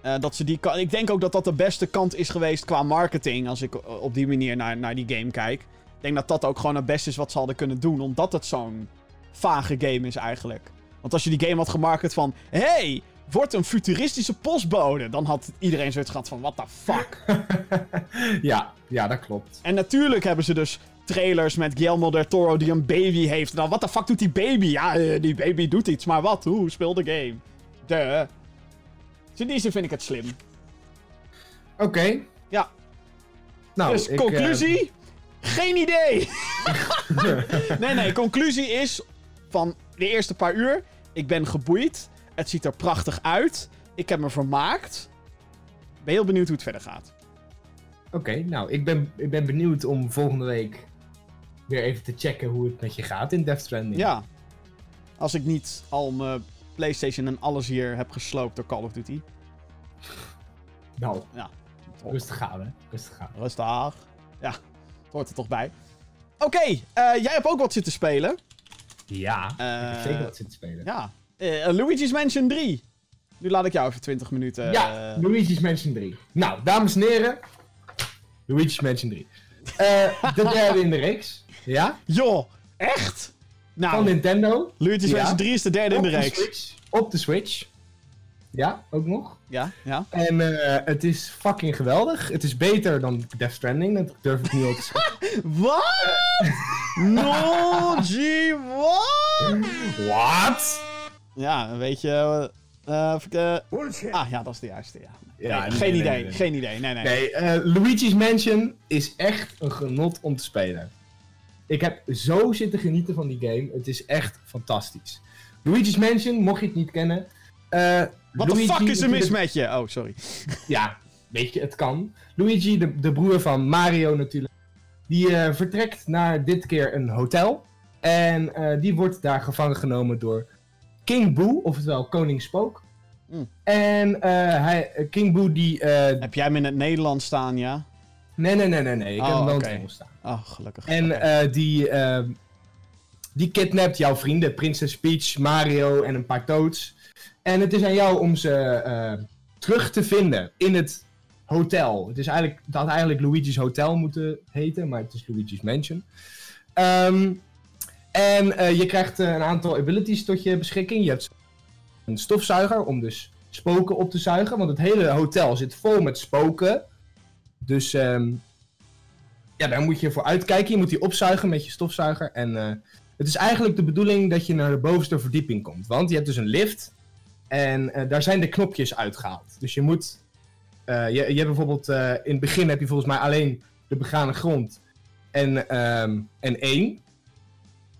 eh, dat ze die kan ik denk ook dat dat de beste kant is geweest qua marketing. Als ik eh, op die manier naar, naar die game kijk. Ik denk dat dat ook gewoon het beste is wat ze hadden kunnen doen. Omdat het zo'n vage game is eigenlijk. Want als je die game had gemarket van. Hey, wordt een futuristische postbode. Dan had iedereen zoiets gehad van: what the fuck. ja, ja, dat klopt. En natuurlijk hebben ze dus trailers met Guillermo del Toro die een baby heeft. Nou, wat de fuck doet die baby? Ja, eh, die baby doet iets, maar wat? Hoe? Speel de game. De. Dus in die zin vind ik het slim. Oké. Ja. Nou, dus ik, conclusie? Geen idee. nee, nee, conclusie is van de eerste paar uur. Ik ben geboeid. Het ziet er prachtig uit. Ik heb me vermaakt. Ik ben heel benieuwd hoe het verder gaat. eh, Oké, nou, ik ben, ik ben benieuwd om volgende week weer even te checken hoe het met je gaat in Death Stranding. Ja. Als ik niet al mijn PlayStation en alles hier heb gesloopt door Call of Duty. Nou, Ja. rustig aan, hè. Rustig aan. Rustig. Ja, hoort er toch bij. Oké, eh, jij hebt ook wat zitten spelen. Ja, ik Eh, heb zeker wat zitten spelen. Ja. Eh, Luigi's Mansion 3. Nu laat ik jou even 20 minuten. Ja, eh, Luigi's Mansion 3. Nou, dames en heren. Luigi's Mansion 3. Eh, de derde in de reeks. Ja? Joh, echt? Van Nou, Nintendo. Luigi's Ja. Mansion 3 is de derde in de Op de reeks. Switch. Op de Switch. Ja, ook nog. Ja, ja. En eh, het is fucking geweldig. Het is beter dan Death Stranding, dat durf ik nu al te zeggen. Wat? no, G, what? What? Ja, weet je. eh, ah, ja, dat is de juiste, ja. Ja, Nee, nee, geen nee, idee, nee, nee. geen idee. Nee, nee. Nee, eh, Luigi's Mansion is echt een genot om te spelen. Ik heb zo zitten genieten van die game. Het is echt fantastisch. Luigi's Mansion, mocht je het niet kennen. eh, Wat de fuck is er mis met je? Oh, sorry. Ja, weet je, het kan. Luigi, de, de broer van Mario natuurlijk. Die eh, vertrekt naar dit keer een hotel. En eh, die wordt daar gevangen genomen door King Boo, oftewel Koning Spook. Mm. En hij, King Boo die... Heb jij hem in het Nederlands staan, ja? Nee, nee, nee, nee, nee. Ik Oh, heb hem wel in oké. het Engels staan. Oh, gelukkig. En eh, die, eh, die kidnapt jouw vrienden, Princess Peach, Mario en een paar Toads. En het is aan jou om ze eh, terug te vinden in het hotel. Het, is eigenlijk, het had eigenlijk Luigi's Hotel moeten heten, maar het is Luigi's Mansion. Ehm, en eh, je krijgt een aantal abilities tot je beschikking. Je hebt een stofzuiger om dus spoken op te zuigen, want het hele hotel zit vol met spoken. Dus ehm, ja, daar moet je voor uitkijken. Je moet die opzuigen met je stofzuiger. En eh, het is eigenlijk de bedoeling dat je naar de bovenste verdieping komt. Want je hebt dus een lift. En eh, daar zijn de knopjes uitgehaald. Dus je moet. eh, je, je hebt bijvoorbeeld. in het begin heb je volgens mij alleen de begane grond. En, ehm, en één.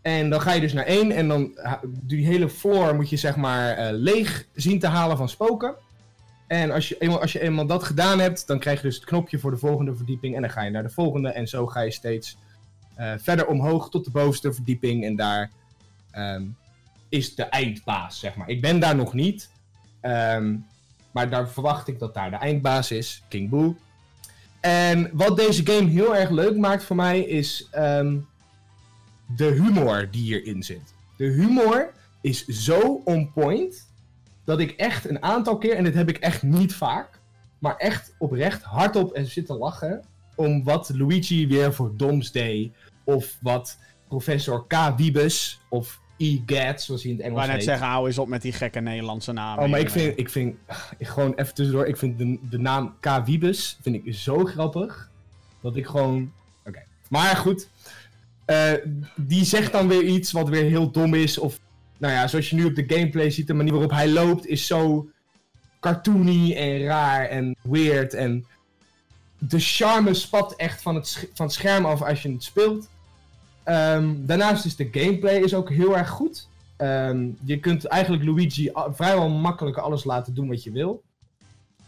En dan ga je dus naar één. En dan die hele floor moet je zeg maar leeg zien te halen van spoken. En als je, eenmaal, als je eenmaal dat gedaan hebt, dan krijg je dus het knopje voor de volgende verdieping. En dan ga je naar de volgende. En zo ga je steeds eh, verder omhoog tot de bovenste verdieping. En daar ehm, is de eindbaas, zeg maar. Ik ben daar nog niet. ehm, maar daar verwacht ik dat daar de eindbaas is. King Boo. En wat deze game heel erg leuk maakt voor mij is ehm, de humor die hierin zit. De humor is zo on point dat ik echt een aantal keer, en dit heb ik echt niet vaak, maar echt oprecht hardop en zitten lachen om wat Luigi weer voor doms deed. Of wat professor K. Wiebes of E. Gads, zoals hij in het Engels wou net heet. zeggen, hou eens op met die gekke Nederlandse namen. Oh, maar ik vind, ik vind, ik gewoon even tussendoor, ik vind de, de naam K. Wiebes vind ik zo grappig. Dat ik gewoon, oké. Maar goed, eh, die zegt dan weer iets wat weer heel dom is. Of, nou ja, zoals je nu op de gameplay ziet, de manier waarop hij loopt is zo cartoony en raar en weird. En de charme spat echt van het, sch- van het scherm af als je het speelt. Ehm, daarnaast is de gameplay is ook heel erg goed. Ehm, je kunt eigenlijk Luigi vrijwel makkelijk alles laten doen wat je wil.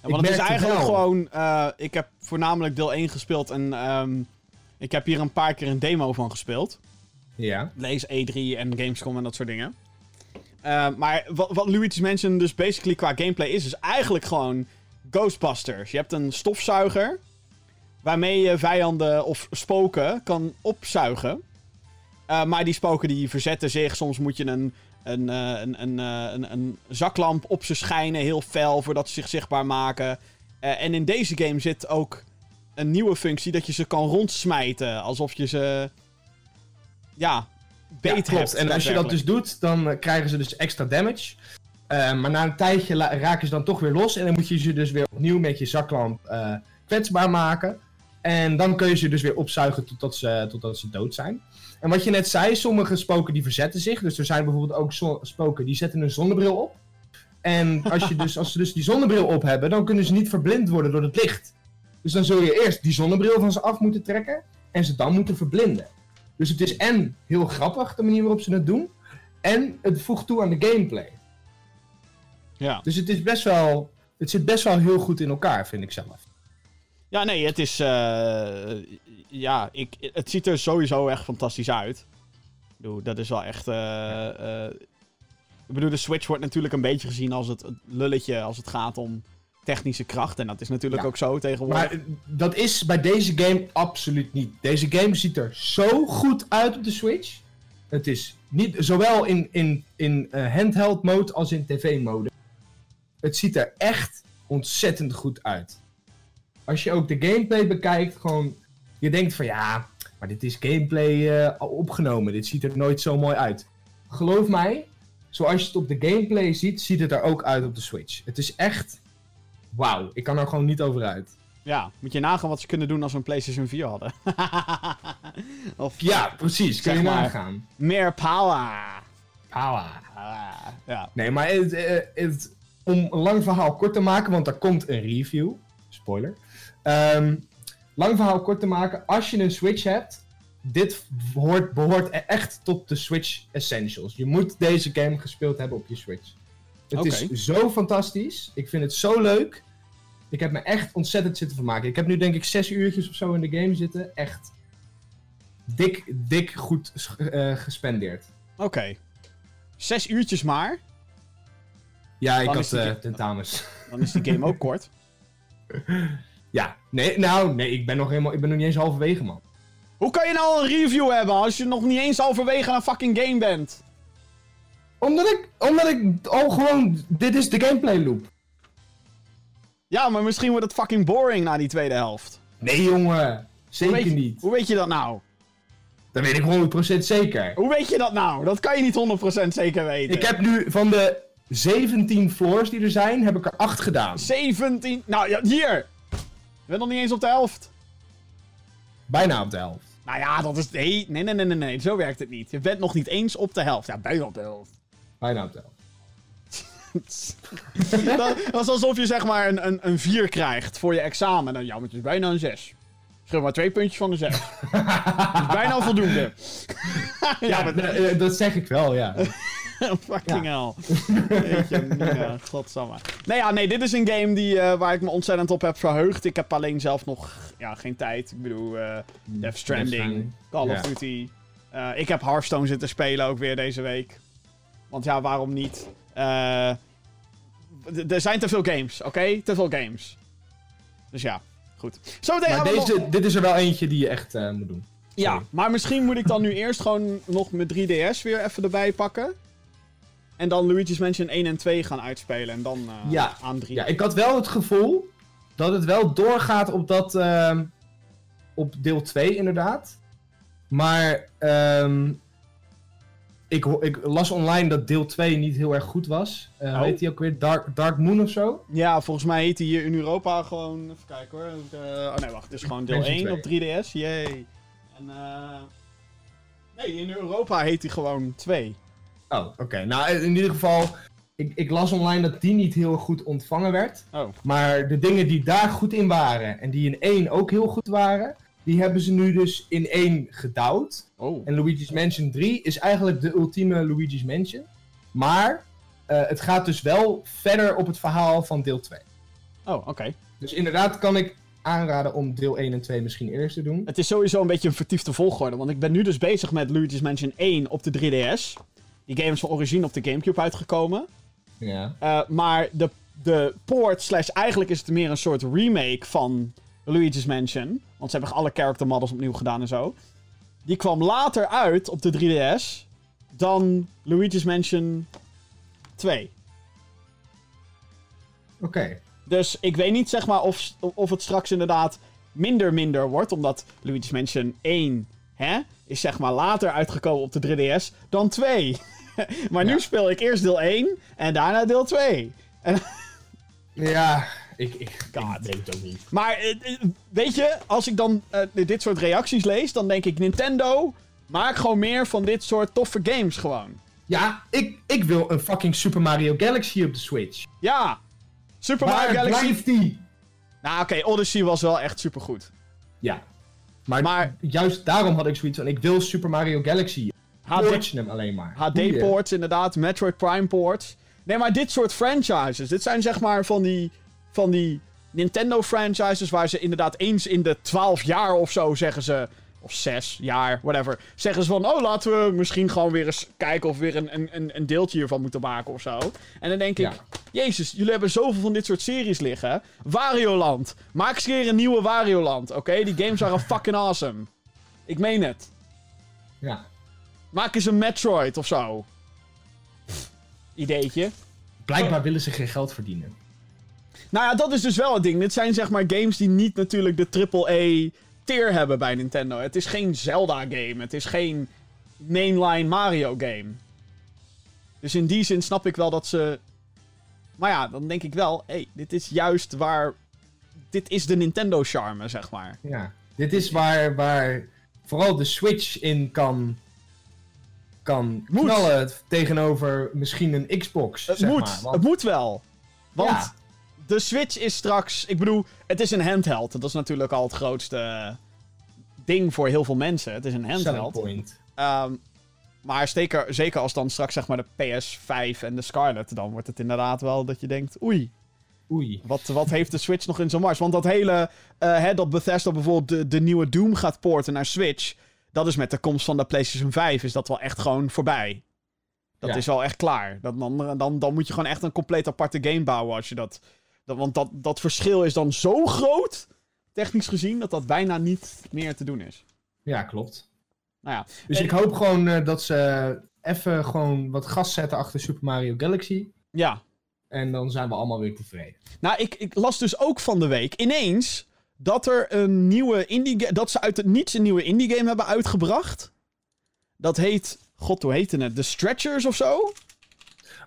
Ja, want het is eigenlijk gewoon... eh, ik heb voornamelijk deel 1 gespeeld en ehm, ik heb hier een paar keer een demo van gespeeld. Ja. Lees E3 en Gamescom en dat soort dingen. Eh, maar wat, wat Luigi's Mansion dus basically qua gameplay is, is eigenlijk gewoon Ghostbusters. Je hebt een stofzuiger waarmee je vijanden of spoken kan opzuigen. Eh, maar die spoken die verzetten zich. Soms moet je een, een, eh, een, een, een, een zaklamp op ze schijnen, heel fel, voordat ze zich zichtbaar maken. En in deze game zit ook een nieuwe functie dat je ze kan rondsmijten. Alsof je ze. Ja, beet Ja, klopt. hebt. En als je dat dus doet, dan eh, krijgen ze dus extra damage. Eh, maar na een tijdje raken ze dan toch weer los. En dan moet je ze dus weer opnieuw met je zaklamp eh, kwetsbaar maken. En dan kun je ze dus weer opzuigen totdat ze, totdat ze dood zijn. En wat je net zei, sommige spoken die verzetten zich. Dus er zijn bijvoorbeeld ook spoken die zetten een zonnebril op. En als, je dus, als ze dus die zonnebril op hebben, dan kunnen ze niet verblind worden door het licht. Dus dan zul je eerst die zonnebril van ze af moeten trekken. En ze dan moeten verblinden. Dus het is en heel grappig de manier waarop ze het doen. En het voegt toe aan de gameplay. Ja. Dus het is best wel. Het zit best wel heel goed in elkaar, vind ik zelf. ja, nee, het is. eh, ja, ik, het ziet er sowieso echt fantastisch uit. Dat is wel echt. eh, eh, ik bedoel, de Switch wordt natuurlijk een beetje gezien als het lulletje als het gaat om technische kracht. En dat is natuurlijk Ja. ook zo tegenwoordig. Maar eh, dat is bij deze game absoluut niet. Deze game ziet er zo goed uit op de Switch. Het is niet, zowel in, in, in eh, handheld mode als in tv mode. Het ziet er echt ontzettend goed uit. Als je ook de gameplay bekijkt, gewoon. Je denkt van ja, maar dit is gameplay eh, opgenomen. Dit ziet er nooit zo mooi uit. Geloof mij, zoals je het op de gameplay ziet, ziet het er ook uit op de Switch. Het is echt. Wauw, ik kan er gewoon niet over uit. Ja, moet je nagaan wat ze kunnen doen als we een PlayStation 4 hadden. of Ja, precies. Zeg je maar. nagaan. meer power. Power. Ah, ja. Nee, maar het, eh, het- om een lang verhaal kort te maken, want er komt een review. Spoiler. Ehm, lang verhaal kort te maken. Als je een Switch hebt, dit hoort, behoort e- echt tot de Switch Essentials. Je moet deze game gespeeld hebben op je Switch. Het is zo fantastisch. Ik vind het zo leuk. Ik heb me echt ontzettend zitten vermaken. Ik heb nu denk ik zes uurtjes of zo in de game zitten. Echt dik, dik goed eh, gespendeerd. Oké. Zes uurtjes maar. Ja, ik Dan had eh, tentamens. Dan is die game ook kort. Ja, nee, nou, nee, ik ben nog helemaal, ik ben nog niet eens halverwege, man. Hoe kan je nou een review hebben als je nog niet eens halverwege een fucking game bent? Omdat ik, omdat ik al gewoon, dit is de gameplay loop. Ja, maar misschien wordt het fucking boring na die tweede helft. Nee, jongen, zeker je- niet. Hoe weet je dat nou? Dat weet ik 100% zeker. Hoe weet je dat nou? Dat kan je niet 100% zeker weten. Ik heb nu van de 17 floors die er zijn, heb ik er 8 gedaan. 17... Nou, ja, hier! Je bent nog niet eens op de helft. Bijna op de helft. Nou ja, dat is... Nee, nee, nee, nee, nee. Zo werkt het niet. Je bent nog niet eens op de helft. Ja, bijna op de helft. Bijna de helft. dat, dat is alsof je zeg maar een, een, een 4 krijgt voor je examen. Dan, ja, maar het is bijna een 6. Schreef maar twee puntjes van de 6. dat is bijna voldoende. ja, Ja, maar... d- eh, dat zeg ik wel, ja. Fucking hell. Jeetje, mina, godsamme. Nee, ja, nee, dit is een game die, eh, waar ik me ontzettend op heb verheugd. Ik heb alleen zelf nog ja, geen tijd. Ik bedoel, eh Death Stranding. Call of. Duty. Eh, ik heb Hearthstone zitten spelen ook weer deze week. Want ja, waarom niet? Eh, er zijn te veel games, oké? Te veel games. Dus ja, goed. Maar nog- deze, dit is er wel eentje die je echt eh, moet doen. Ja, maar misschien moet ik dan nu eerst gewoon nog mijn 3DS weer even erbij pakken. En dan Luigi's Mansion 1 en 2 gaan uitspelen. En dan eh, Ja. aan 3. Ja, ik had wel het gevoel dat het wel doorgaat op dat. ehm, op deel 2, inderdaad. Maar. ehm, ik, ik las online dat deel 2 niet heel erg goed was. Eh Oh. Heet die ook weer? Dark, Dark Moon of zo? Ja, volgens mij heet hij hier in Europa gewoon... Even kijken hoor. Eh, oh nee, wacht. Het is gewoon deel Mansion 1 op 3DS. Yay. En eh... Nee, in Europa heet hij gewoon 2. Oh, oké. Nou, in ieder geval. Ik, ik las online dat die niet heel goed ontvangen werd. Oh. Maar de dingen die daar goed in waren en die in 1 ook heel goed waren, die hebben ze nu dus in 1 gedouwd. Oh. En Luigi's Mansion 3 is eigenlijk de ultieme Luigi's Mansion. Maar eh, het gaat dus wel verder op het verhaal van deel 2. Oh, oké. Dus inderdaad kan ik aanraden om deel 1 en 2 misschien eerst te doen. Het is sowieso een beetje een vertiefde volgorde. Want ik ben nu dus bezig met Luigi's Mansion 1 op de 3DS. Die game is van origine op de Gamecube uitgekomen. Ja. Uh, maar de, de port, slash eigenlijk is het meer een soort remake van Luigi's Mansion. Want ze hebben alle character models opnieuw gedaan en zo. Die kwam later uit op de 3DS dan Luigi's Mansion 2. Oké. Dus ik weet niet zeg maar of, of het straks inderdaad minder minder wordt. Omdat Luigi's Mansion 1 hè, is zeg maar later uitgekomen op de 3DS dan 2. maar nu speel ik eerst deel 1 en daarna deel 2. En Ja, ik, ik, God. ik weet het ook niet. Maar eh, eh, weet je, als ik dan eh, dit soort reacties lees, dan denk ik Nintendo, maak gewoon meer van dit soort toffe games gewoon. Ja, ik, ik wil een fucking Super Mario Galaxy op de Switch. Ja, Super Mario Galaxy. blijft die? Nou oké, Odyssey was wel echt supergoed. Ja. Maar, Maar- juist daarom had ik zoiets van, ik wil Super Mario Galaxy. HD, hem alleen maar. HD-ports inderdaad, Metroid Prime ports. Nee, maar dit soort franchises, dit zijn zeg maar van die, van die Nintendo franchises waar ze inderdaad eens in de 12 jaar of zo zeggen ze, of 6 jaar, whatever, zeggen ze van, oh laten we misschien gewoon weer eens kijken of we weer een, een- een, deeltje hiervan moeten maken of zo. En dan denk ik, Ja. jezus, jullie hebben zoveel van dit soort series liggen. Wario Land, maak eens een keer een nieuwe Wario Land, oké? Die games waren fucking awesome. Ik meen het. Ja. Maak eens een Metroid of zo. Pff, Ideetje. Blijkbaar willen ze geen geld verdienen. Nou ja, dat is dus wel het ding. Dit zijn zeg maar games die niet natuurlijk de AAA tier hebben bij Nintendo. Het is geen Zelda game. Het is geen mainline Mario game. Dus in die zin snap ik wel dat ze... Maar ja, dan denk ik wel... Hé, hey, dit is juist waar... Dit is de Nintendo charme, zeg maar. Ja. Dit is waar, waar vooral de Switch in kan, kan Moet. knallen tegenover misschien een Xbox. Het zeg moet. Maar. Want- Het moet wel. Want Ja. De Switch is straks... Ik bedoel, het is een handheld. Dat is natuurlijk al het grootste ding voor heel veel mensen. Het is een handheld. point. Ehm, maar zeker, zeker als dan straks zeg maar de PS5 en de Scarlet... dan wordt het inderdaad wel dat je denkt... Oei, Oei. wat, wat heeft de Switch nog in zijn mars? Want dat hele... eh, hè, dat Bethesda bijvoorbeeld de, de nieuwe Doom gaat porten naar Switch... dat is met de komst van de PlayStation 5 is dat wel echt gewoon voorbij. Dat Ja. is wel echt klaar. Dat, dan, dan, dan moet je gewoon echt een compleet aparte game bouwen als je dat... dat want dat, dat verschil is dan zo groot, technisch gezien, dat dat bijna niet meer te doen is. Ja, klopt. Nou ja, Dus En- ik hoop gewoon eh, dat ze even gewoon wat gas zetten achter Super Mario Galaxy. ja. En dan zijn we allemaal weer tevreden. Nou, ik, ik las dus ook van de week ineens dat er een nieuwe indie dat ze uit het niets een nieuwe indie game hebben uitgebracht. Dat heet, god hoe heette het? The Stretchers of zo?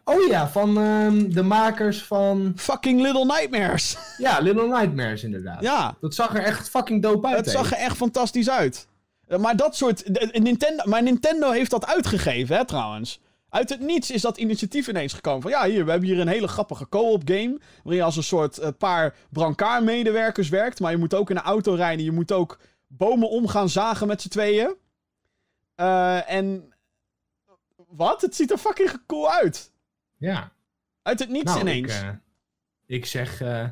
Oh ja, van ehm, de makers van... Fucking Little Nightmares. Ja, Little Nightmares inderdaad. ja, Dat zag er echt fucking dope uit. het zag er echt fantastisch uit. Eh, Maar dat soort, de- Nintendo, maar Nintendo heeft dat uitgegeven, hè, trouwens. Uit het niets is dat initiatief ineens gekomen. Van ja, hier, we hebben hier een hele grappige co-op game. Waarin je als een soort eh, paar brancard-medewerkers werkt. Maar je moet ook in een auto rijden. Je moet ook bomen om gaan zagen met z'n tweeën. Eh, en. Wat? Het ziet er fucking cool uit. Ja. Uit het niets Nou, ineens. Ik, eh, ik zeg... eh,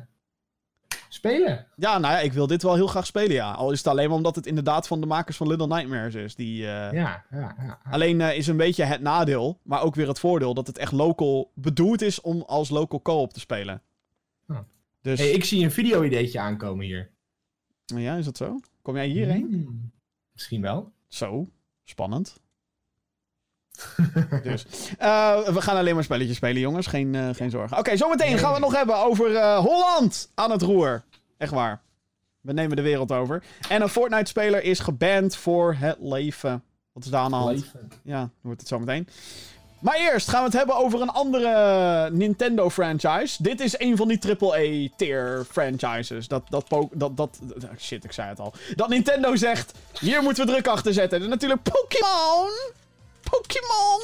spelen. Ja, nou ja, ik wil dit wel heel graag spelen, ja. Al is het alleen maar omdat het inderdaad van de makers van Little Nightmares is. Die, eh, Ja, ja, ja. Alleen is een beetje het nadeel, maar ook weer het voordeel, dat het echt local bedoeld is om als local co-op te spelen. Oh. Dus, Hey, ik zie een video-ideetje aankomen hier. ja, is dat zo? Kom jij hierheen? Hmm, Misschien wel. Zo, spannend. dus, eh, we gaan alleen maar spelletjes spelen, jongens. Geen, eh, geen zorgen. Oké, zometeen Nee. gaan we het nog hebben over eh, Holland aan het roer. Echt waar. We nemen de wereld over. En een Fortnite-speler is geband voor het leven. Wat is daar aan de hand? Leven. Ja, dan wordt het zo meteen. Maar eerst gaan we het hebben over een andere Nintendo franchise. Dit is een van die AAA-tier franchises. Dat, dat, dat, dat- Shit, ik zei het al. Dat Nintendo zegt, hier moeten we druk achter zetten. En natuurlijk Pokémon. Pokémon.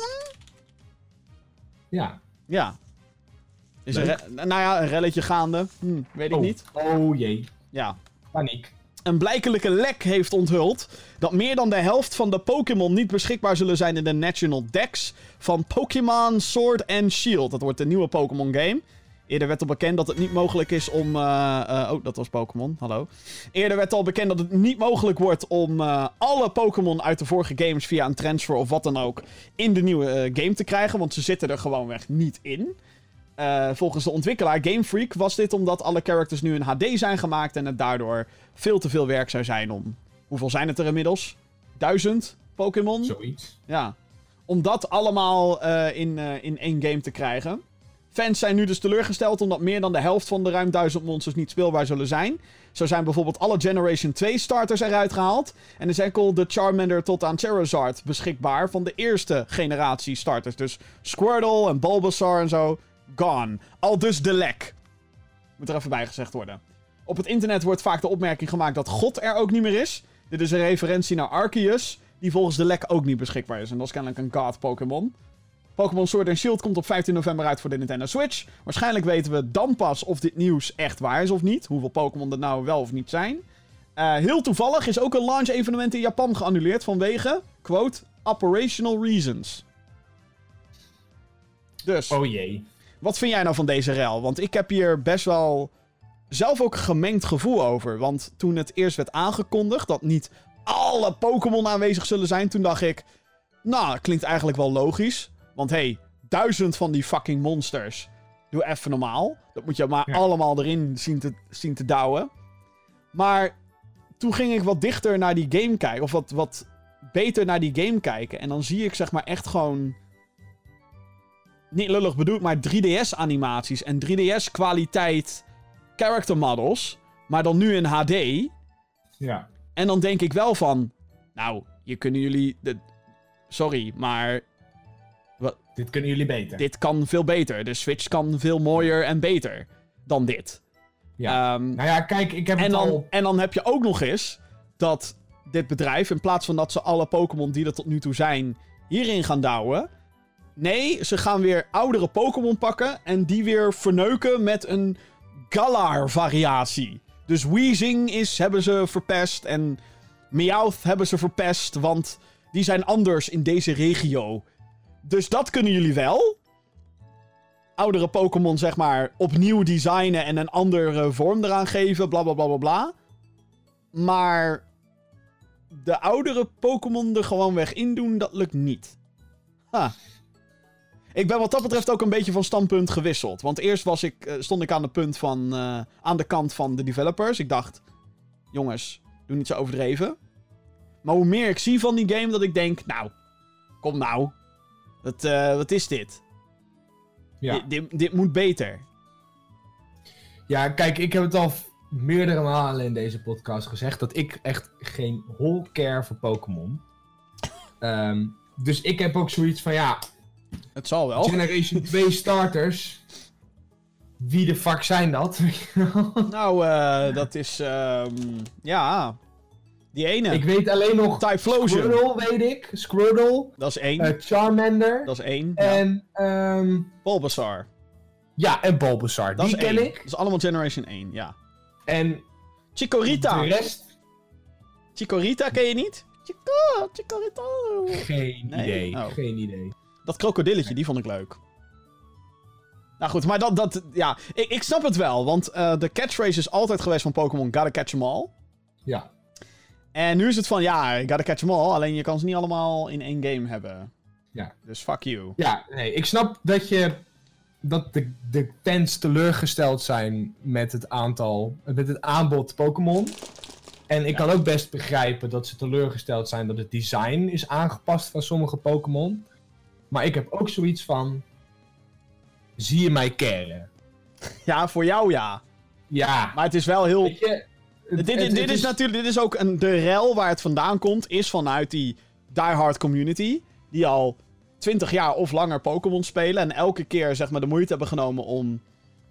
Ja. Ja. Is re- nou ja, een relletje gaande. Hm, weet ik oh. niet. Oh jee. Ja. Paniek. een blijkelijke lek heeft onthuld dat meer dan de helft van de Pokémon niet beschikbaar zullen zijn in de National Dex van Pokémon Sword and Shield. Dat wordt de nieuwe Pokémon game. Eerder werd al bekend dat het niet mogelijk is om. eh, eh, oh, dat was Pokémon. Hallo. Eerder werd al bekend dat het niet mogelijk wordt om eh, alle Pokémon uit de vorige games via een transfer of wat dan ook in de nieuwe game te krijgen. Want ze zitten er gewoonweg niet in. Volgens de ontwikkelaar Game Freak was dit omdat alle characters nu in HD zijn gemaakt en het daardoor veel te veel werk zou zijn om. Hoeveel zijn het er inmiddels? Duizend Pokémon? Zoiets. Ja. Om dat allemaal in, in één game te krijgen. Fans zijn nu dus teleurgesteld omdat meer dan de helft van de ruim duizend monsters niet speelbaar zullen zijn. Zo zijn bijvoorbeeld alle Generation 2 starters eruit gehaald. En is enkel de Charmander tot aan Charizard beschikbaar van de eerste generatie starters. Dus Squirtle en Bulbasaur en zo, gone. Al dus de lek. Moet er even bij gezegd worden. Op het internet wordt vaak de opmerking gemaakt dat God er ook niet meer is. Dit is een referentie naar Arceus, die volgens de lek ook niet beschikbaar is. En dat is kennelijk een God-Pokémon. Pokémon Sword and Shield komt op 15 november uit voor de Nintendo Switch. Waarschijnlijk weten we dan pas of dit nieuws echt waar is of niet. Hoeveel Pokémon er nou wel of niet zijn. Eh, heel toevallig is ook een launch-evenement in Japan geannuleerd vanwege, quote, operational reasons. Dus, Oh jee. wat vind jij nou van deze rel? Want ik heb hier best wel zelf ook een gemengd gevoel over. Want toen het eerst werd aangekondigd dat niet alle Pokémon aanwezig zullen zijn, toen dacht ik, nou, klinkt eigenlijk wel logisch. Want hé, hey, duizend van die fucking monsters. Doe even normaal. Dat moet je maar Ja. allemaal erin zien te, zien te douwen. Maar toen ging ik wat dichter naar die game kijken. Of wat, wat beter naar die game kijken. En dan zie ik zeg maar echt gewoon... Niet lullig bedoeld, maar 3DS-animaties en 3DS-kwaliteit character models. Maar dan nu in HD. Ja. En dan denk ik wel van... Nou, hier kunnen jullie... De, sorry, maar Dit kunnen jullie beter. dit kan veel beter. De Switch kan veel mooier en beter dan dit. Ja. Ehm, nou ja, kijk, ik heb en, het dan, al... en dan heb je ook nog eens dat dit bedrijf, in plaats van dat ze alle Pokémon die er tot nu toe zijn, hierin gaan douwen. Nee, ze gaan weer oudere Pokémon pakken en die weer verneuken met een Galar-variatie. Dus Weezing is, hebben ze verpest en Meowth hebben ze verpest, want die zijn anders in deze regio. Dus dat kunnen jullie wel. Oudere Pokémon, zeg maar, opnieuw designen en een andere vorm eraan geven, bla bla bla bla bla. Maar de oudere Pokémon er gewoon weg in doen, dat lukt niet. Ha. Ik ben wat dat betreft ook een beetje van standpunt gewisseld. Want eerst was ik, eh, stond ik aan de punt van. eh, aan de kant van de developers. Ik dacht. Jongens, doe niet zo overdreven. Maar hoe meer ik zie van die game, dat ik denk. Nou, kom nou. Wat, eh, wat is dit? Ja. Dit, dit? dit moet beter. ja, kijk, ik heb het al meerdere malen in deze podcast gezegd dat ik echt geen hol care voor Pokémon. Ehm, dus ik heb ook zoiets van, ja, Het zal wel. Generation 2 starters. Wie de fuck zijn dat? Nou, eh, dat is. ehm, ja. Die ene. ik weet alleen nog Typhlosion. Squirtle, weet ik. Squirtle. Dat is één. eh, Charmander. dat is één. Ja. en, ehm, Bulbasaur. ja, en Bulbasaur. Dat Die ken één. ik. Dat is allemaal Generation 1, ja. En Chikorita. de rest, Chikorita ken je niet? Chico, Chikorita. geen Nee? idee. Oh. Geen idee. Dat krokodilletje, die vond ik leuk. Nou goed, maar dat, dat ja, ik, ik snap het wel, want eh, de catchphrase is altijd geweest van Pokémon, gotta catch 'em all. Ja. En nu is het van, ja, gotta catch 'em all, alleen je kan ze niet allemaal in één game hebben. Ja. Dus fuck you. Ja, nee, ik snap dat je. dat de, de fans teleurgesteld zijn met het aantal. met het aanbod Pokémon. En ik kan ook best begrijpen dat ze teleurgesteld zijn dat het design is aangepast van sommige Pokémon. Maar ik heb ook zoiets van. Zie je mij caren? Ja, voor jou ja. Ja. Maar het is wel heel... Weet je, het- Dit, dit is natuurlijk, dit is ook een, de rel waar het vandaan komt, is vanuit die diehard community. Die al 20 jaar of langer Pokémon spelen. En elke keer zeg maar de moeite hebben genomen om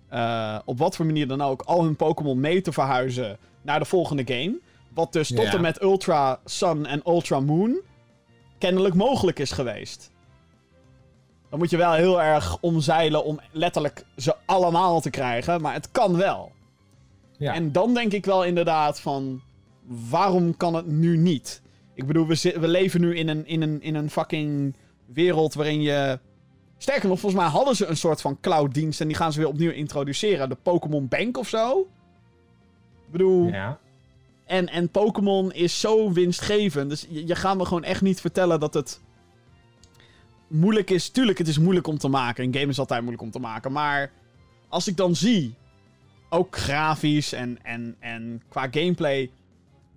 eh, op wat voor manier dan ook al hun Pokémon mee te verhuizen naar de volgende game. Wat dus tot Ja. en met Ultra Sun en Ultra Moon kennelijk mogelijk is geweest. Dan moet je wel heel erg omzeilen om letterlijk ze allemaal te krijgen. Maar het kan wel. Ja. En dan denk ik wel inderdaad van... Waarom kan het nu niet? Ik bedoel, we, we leven nu in een, in, een, in een fucking wereld waarin je... Sterker nog, volgens mij hadden ze een soort van cloud-dienst... en die gaan ze weer opnieuw introduceren. De Pokémon Bank of zo? Ik bedoel... ja. En, en Pokémon is zo winstgevend. Dus je, je gaat me gewoon echt niet vertellen dat het moeilijk is. Tuurlijk, het is moeilijk om te maken. Een game is altijd moeilijk om te maken. Maar als ik dan zie, ook grafisch en, en, en qua gameplay.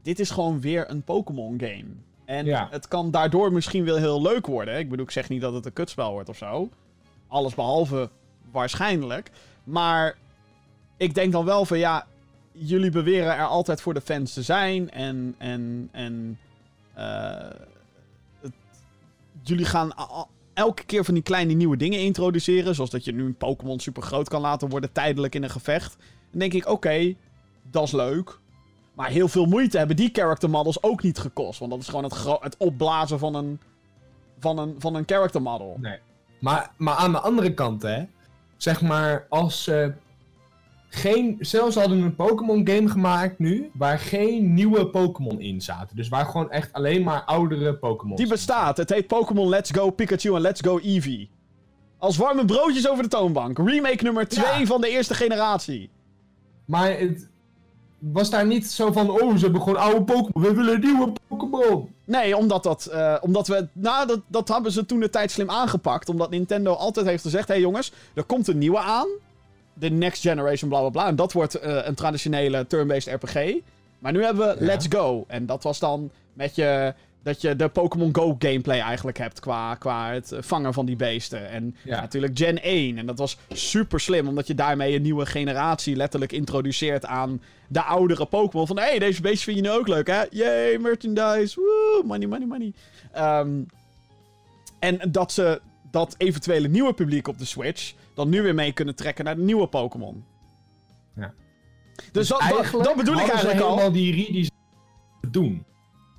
Dit is gewoon weer een Pokémon game. En Ja. het kan daardoor misschien wel heel leuk worden. Ik bedoel, ik zeg niet dat het een kutspel wordt of zo. Alles behalve waarschijnlijk. Maar ik denk dan wel van ja, jullie beweren er altijd voor de fans te zijn. En, en, en eh, het- jullie gaan elke keer van die kleine nieuwe dingen introduceren. Zoals dat je nu een Pokémon super groot kan laten worden tijdelijk in een gevecht. Dan denk ik, oké, dat is leuk. Maar heel veel moeite hebben die character models ook niet gekost. Want dat is gewoon het, het opblazen van een, van een, van een character model. Nee. Maar, maar aan de andere kant, hè. Zeg maar, als ze geen... Zelfs hadden een Pokémon game gemaakt nu, waar geen nieuwe Pokémon in zaten. Dus waar gewoon echt alleen maar oudere Pokémon Die bestaat. Het heet Pokémon Let's Go Pikachu en Let's Go Eevee. Als warme broodjes over de toonbank. Remake nummer 2 Ja. van de eerste generatie. Maar het was daar niet zo van, oh, ze hebben gewoon oude Pokémon, we willen nieuwe Pokémon. Nee, omdat dat. eh, omdat we. Nou, dat, dat hebben ze toen de tijd slim aangepakt. Omdat Nintendo altijd heeft gezegd: hé hey jongens, er komt een nieuwe aan. De next generation, bla bla bla. En dat wordt eh, een traditionele turn-based RPG. Maar nu hebben we Ja. Let's Go. En dat was dan met je. Dat je de Pokémon Go gameplay eigenlijk hebt qua, qua het vangen van die beesten. En Ja. natuurlijk Gen 1. En dat was super slim, omdat je daarmee een nieuwe generatie letterlijk introduceert aan de oudere Pokémon. Van hé, hey, deze beestjes vind je nu ook leuk, hè? Yay, merchandise. Woo, money, money, money. Ehm, en dat ze dat eventuele nieuwe publiek op de Switch dan nu weer mee kunnen trekken naar de nieuwe Pokémon. Ja. Dus, dat, dat, Eigenlijk dat bedoel ik eigenlijk al. helemaal die redesigns doen.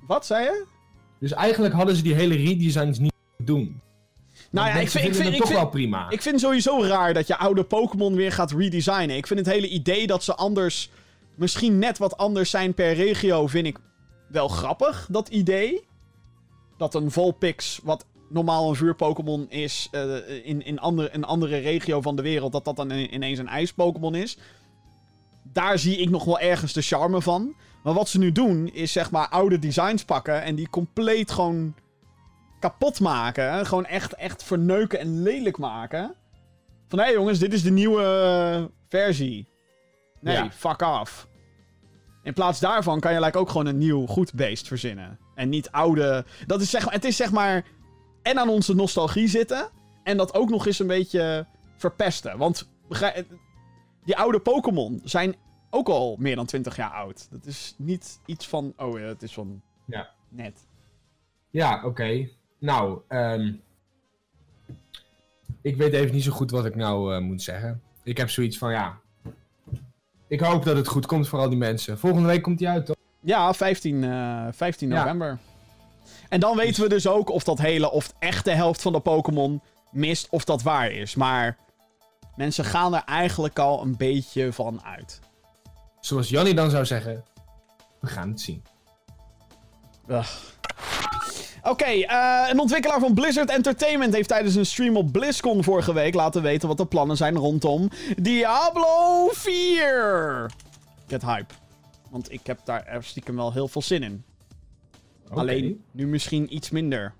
Wat zei je? Dus eigenlijk hadden ze die hele redesigns niet doen. Nou ja, ik vind, ik, vind, ik, toch vind, wel prima. ik vind sowieso raar dat je oude Pokémon weer gaat redesignen. Ik vind het hele idee dat ze anders, misschien net wat anders zijn per regio, vind ik wel grappig, dat idee. Dat een Vulpix, wat normaal een vuur-Pokémon is, eh, in, in andere, een andere regio van de wereld, dat dat dan in- ineens een ijs-Pokémon is. daar zie ik nog wel ergens de charme van. Maar wat ze nu doen, is zeg maar oude designs pakken en die compleet gewoon kapot maken. Gewoon echt, echt verneuken en lelijk maken. Van hé hey jongens, dit is de nieuwe eh, versie. Nee, Ja. fuck off. In plaats daarvan kan je like, ook gewoon een nieuw goed beest verzinnen. En niet oude. Dat is zeg maar, het is zeg maar. En aan onze nostalgie zitten. En dat ook nog eens een beetje verpesten. Want die oude Pokémon zijn ook al meer dan 20 jaar oud. Dat is niet iets van. Oh ja, het is van. Ja. Net. Ja, oké. Nou, ehm, ik weet even niet zo goed wat ik nou eh, moet zeggen. Ik heb zoiets van, ja... Ik hoop dat het goed komt voor al die mensen. Volgende week komt die uit, toch? Ja, 15, eh, 15 Ja. november. En dan weten we dus ook of dat hele, of echt de helft van de Pokémon mist, of dat waar is. Maar mensen gaan er eigenlijk al een beetje van uit. Zoals Janny dan zou zeggen, we gaan het zien. Ugh. Oké, eh, een ontwikkelaar van Blizzard Entertainment heeft tijdens een stream op BlizzCon vorige week laten weten wat de plannen zijn rondom Diablo 4. Get hype. Want ik heb daar er stiekem wel heel veel zin in. Alleen nu misschien iets minder.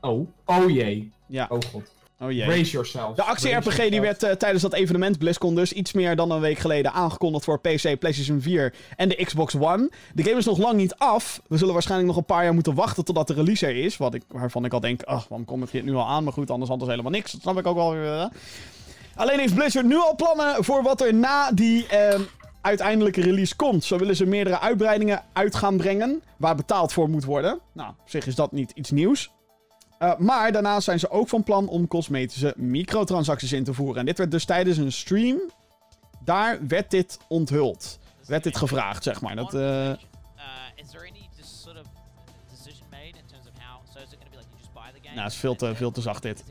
Oh, oh jee. Ja, Oh god. Oh jee. Brace yourself. De actie-RPG die werd eh, tijdens dat evenement BlizzCon dus iets meer dan een week geleden aangekondigd voor PC, PlayStation 4 en de Xbox One. De game is nog lang niet af. We zullen waarschijnlijk nog een paar jaar moeten wachten totdat de release er is. Wat ik, waarvan ik al denk, ach, waarom komt het nu al aan? Maar goed, anders anders helemaal niks. Dat snap ik ook wel weer. eh. Alleen heeft Blizzard nu al plannen voor wat er na die ehm, uiteindelijke release komt. Zo willen ze meerdere uitbreidingen uit gaan brengen, waar betaald voor moet worden. Nou, op zich is dat niet iets nieuws. Uh, maar daarnaast zijn ze ook van plan om cosmetische microtransacties in te voeren. En dit werd dus tijdens een stream. Daar werd dit onthuld. Werd dit gevraagd, zeg maar. Dat, uh... Nou, is veel te, veel te zacht dit.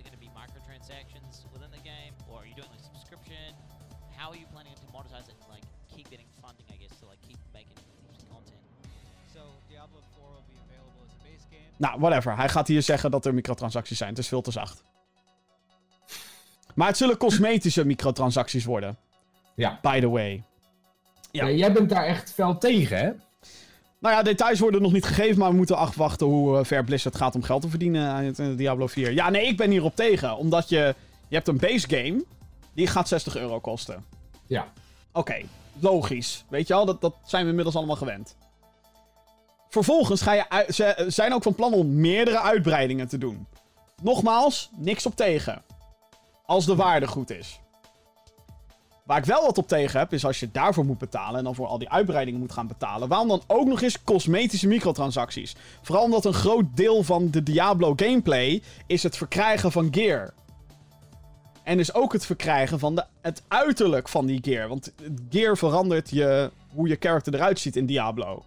Nou, whatever. Hij gaat hier zeggen dat er microtransacties zijn. Het is veel te zacht. Maar het zullen cosmetische microtransacties worden. Ja. By the way. Ja. Ja, jij bent daar echt fel tegen, hè? Nou ja, details worden nog niet gegeven, maar we moeten afwachten hoe eh, ver Blizzard gaat om geld te verdienen uit eh, Diablo 4. Ja, nee, ik ben hierop tegen. Omdat je, je hebt een base game, die gaat 60 euro kosten. Ja. Oké, logisch. Weet je al, dat, dat zijn we inmiddels allemaal gewend. Vervolgens ga je ze zijn ook van plan om meerdere uitbreidingen te doen. Nogmaals, niks op tegen. Als de waarde goed is. Waar ik wel wat op tegen heb, is als je daarvoor moet betalen en dan voor al die uitbreidingen moet gaan betalen. Waarom dan ook nog eens cosmetische microtransacties? Vooral omdat een groot deel van de Diablo gameplay is het verkrijgen van gear. En dus ook het verkrijgen van de, het uiterlijk van die gear. Want gear verandert je, hoe je character eruit ziet in Diablo.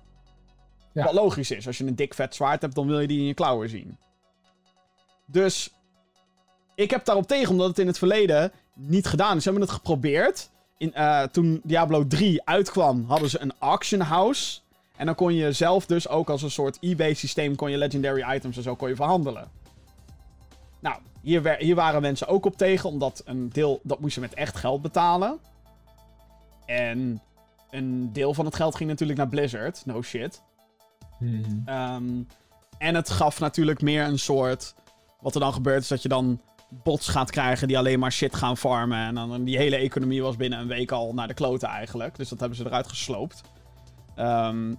Wat logisch is. Als je een dik vet zwaard hebt, dan wil je die in je klauwen zien. Dus ik heb daarop tegen, omdat het in het verleden niet gedaan is. Ze hebben het geprobeerd. In, eh, toen Diablo 3 uitkwam, hadden ze een auction house. En dan kon je zelf dus ook als een soort eBay systeem... kon je legendary items en zo kon je verhandelen. Nou, hier, hier waren mensen ook op tegen, omdat een deel... dat moest je met echt geld betalen. En een deel van het geld ging natuurlijk naar Blizzard. No shit. Mhm. Ehm, en het gaf natuurlijk meer een soort. Wat er dan gebeurt is dat je dan bots gaat krijgen die alleen maar shit gaan farmen. En dan die hele economie was binnen een week al naar de kloten eigenlijk. Dus dat hebben ze eruit gesloopt. Ehm,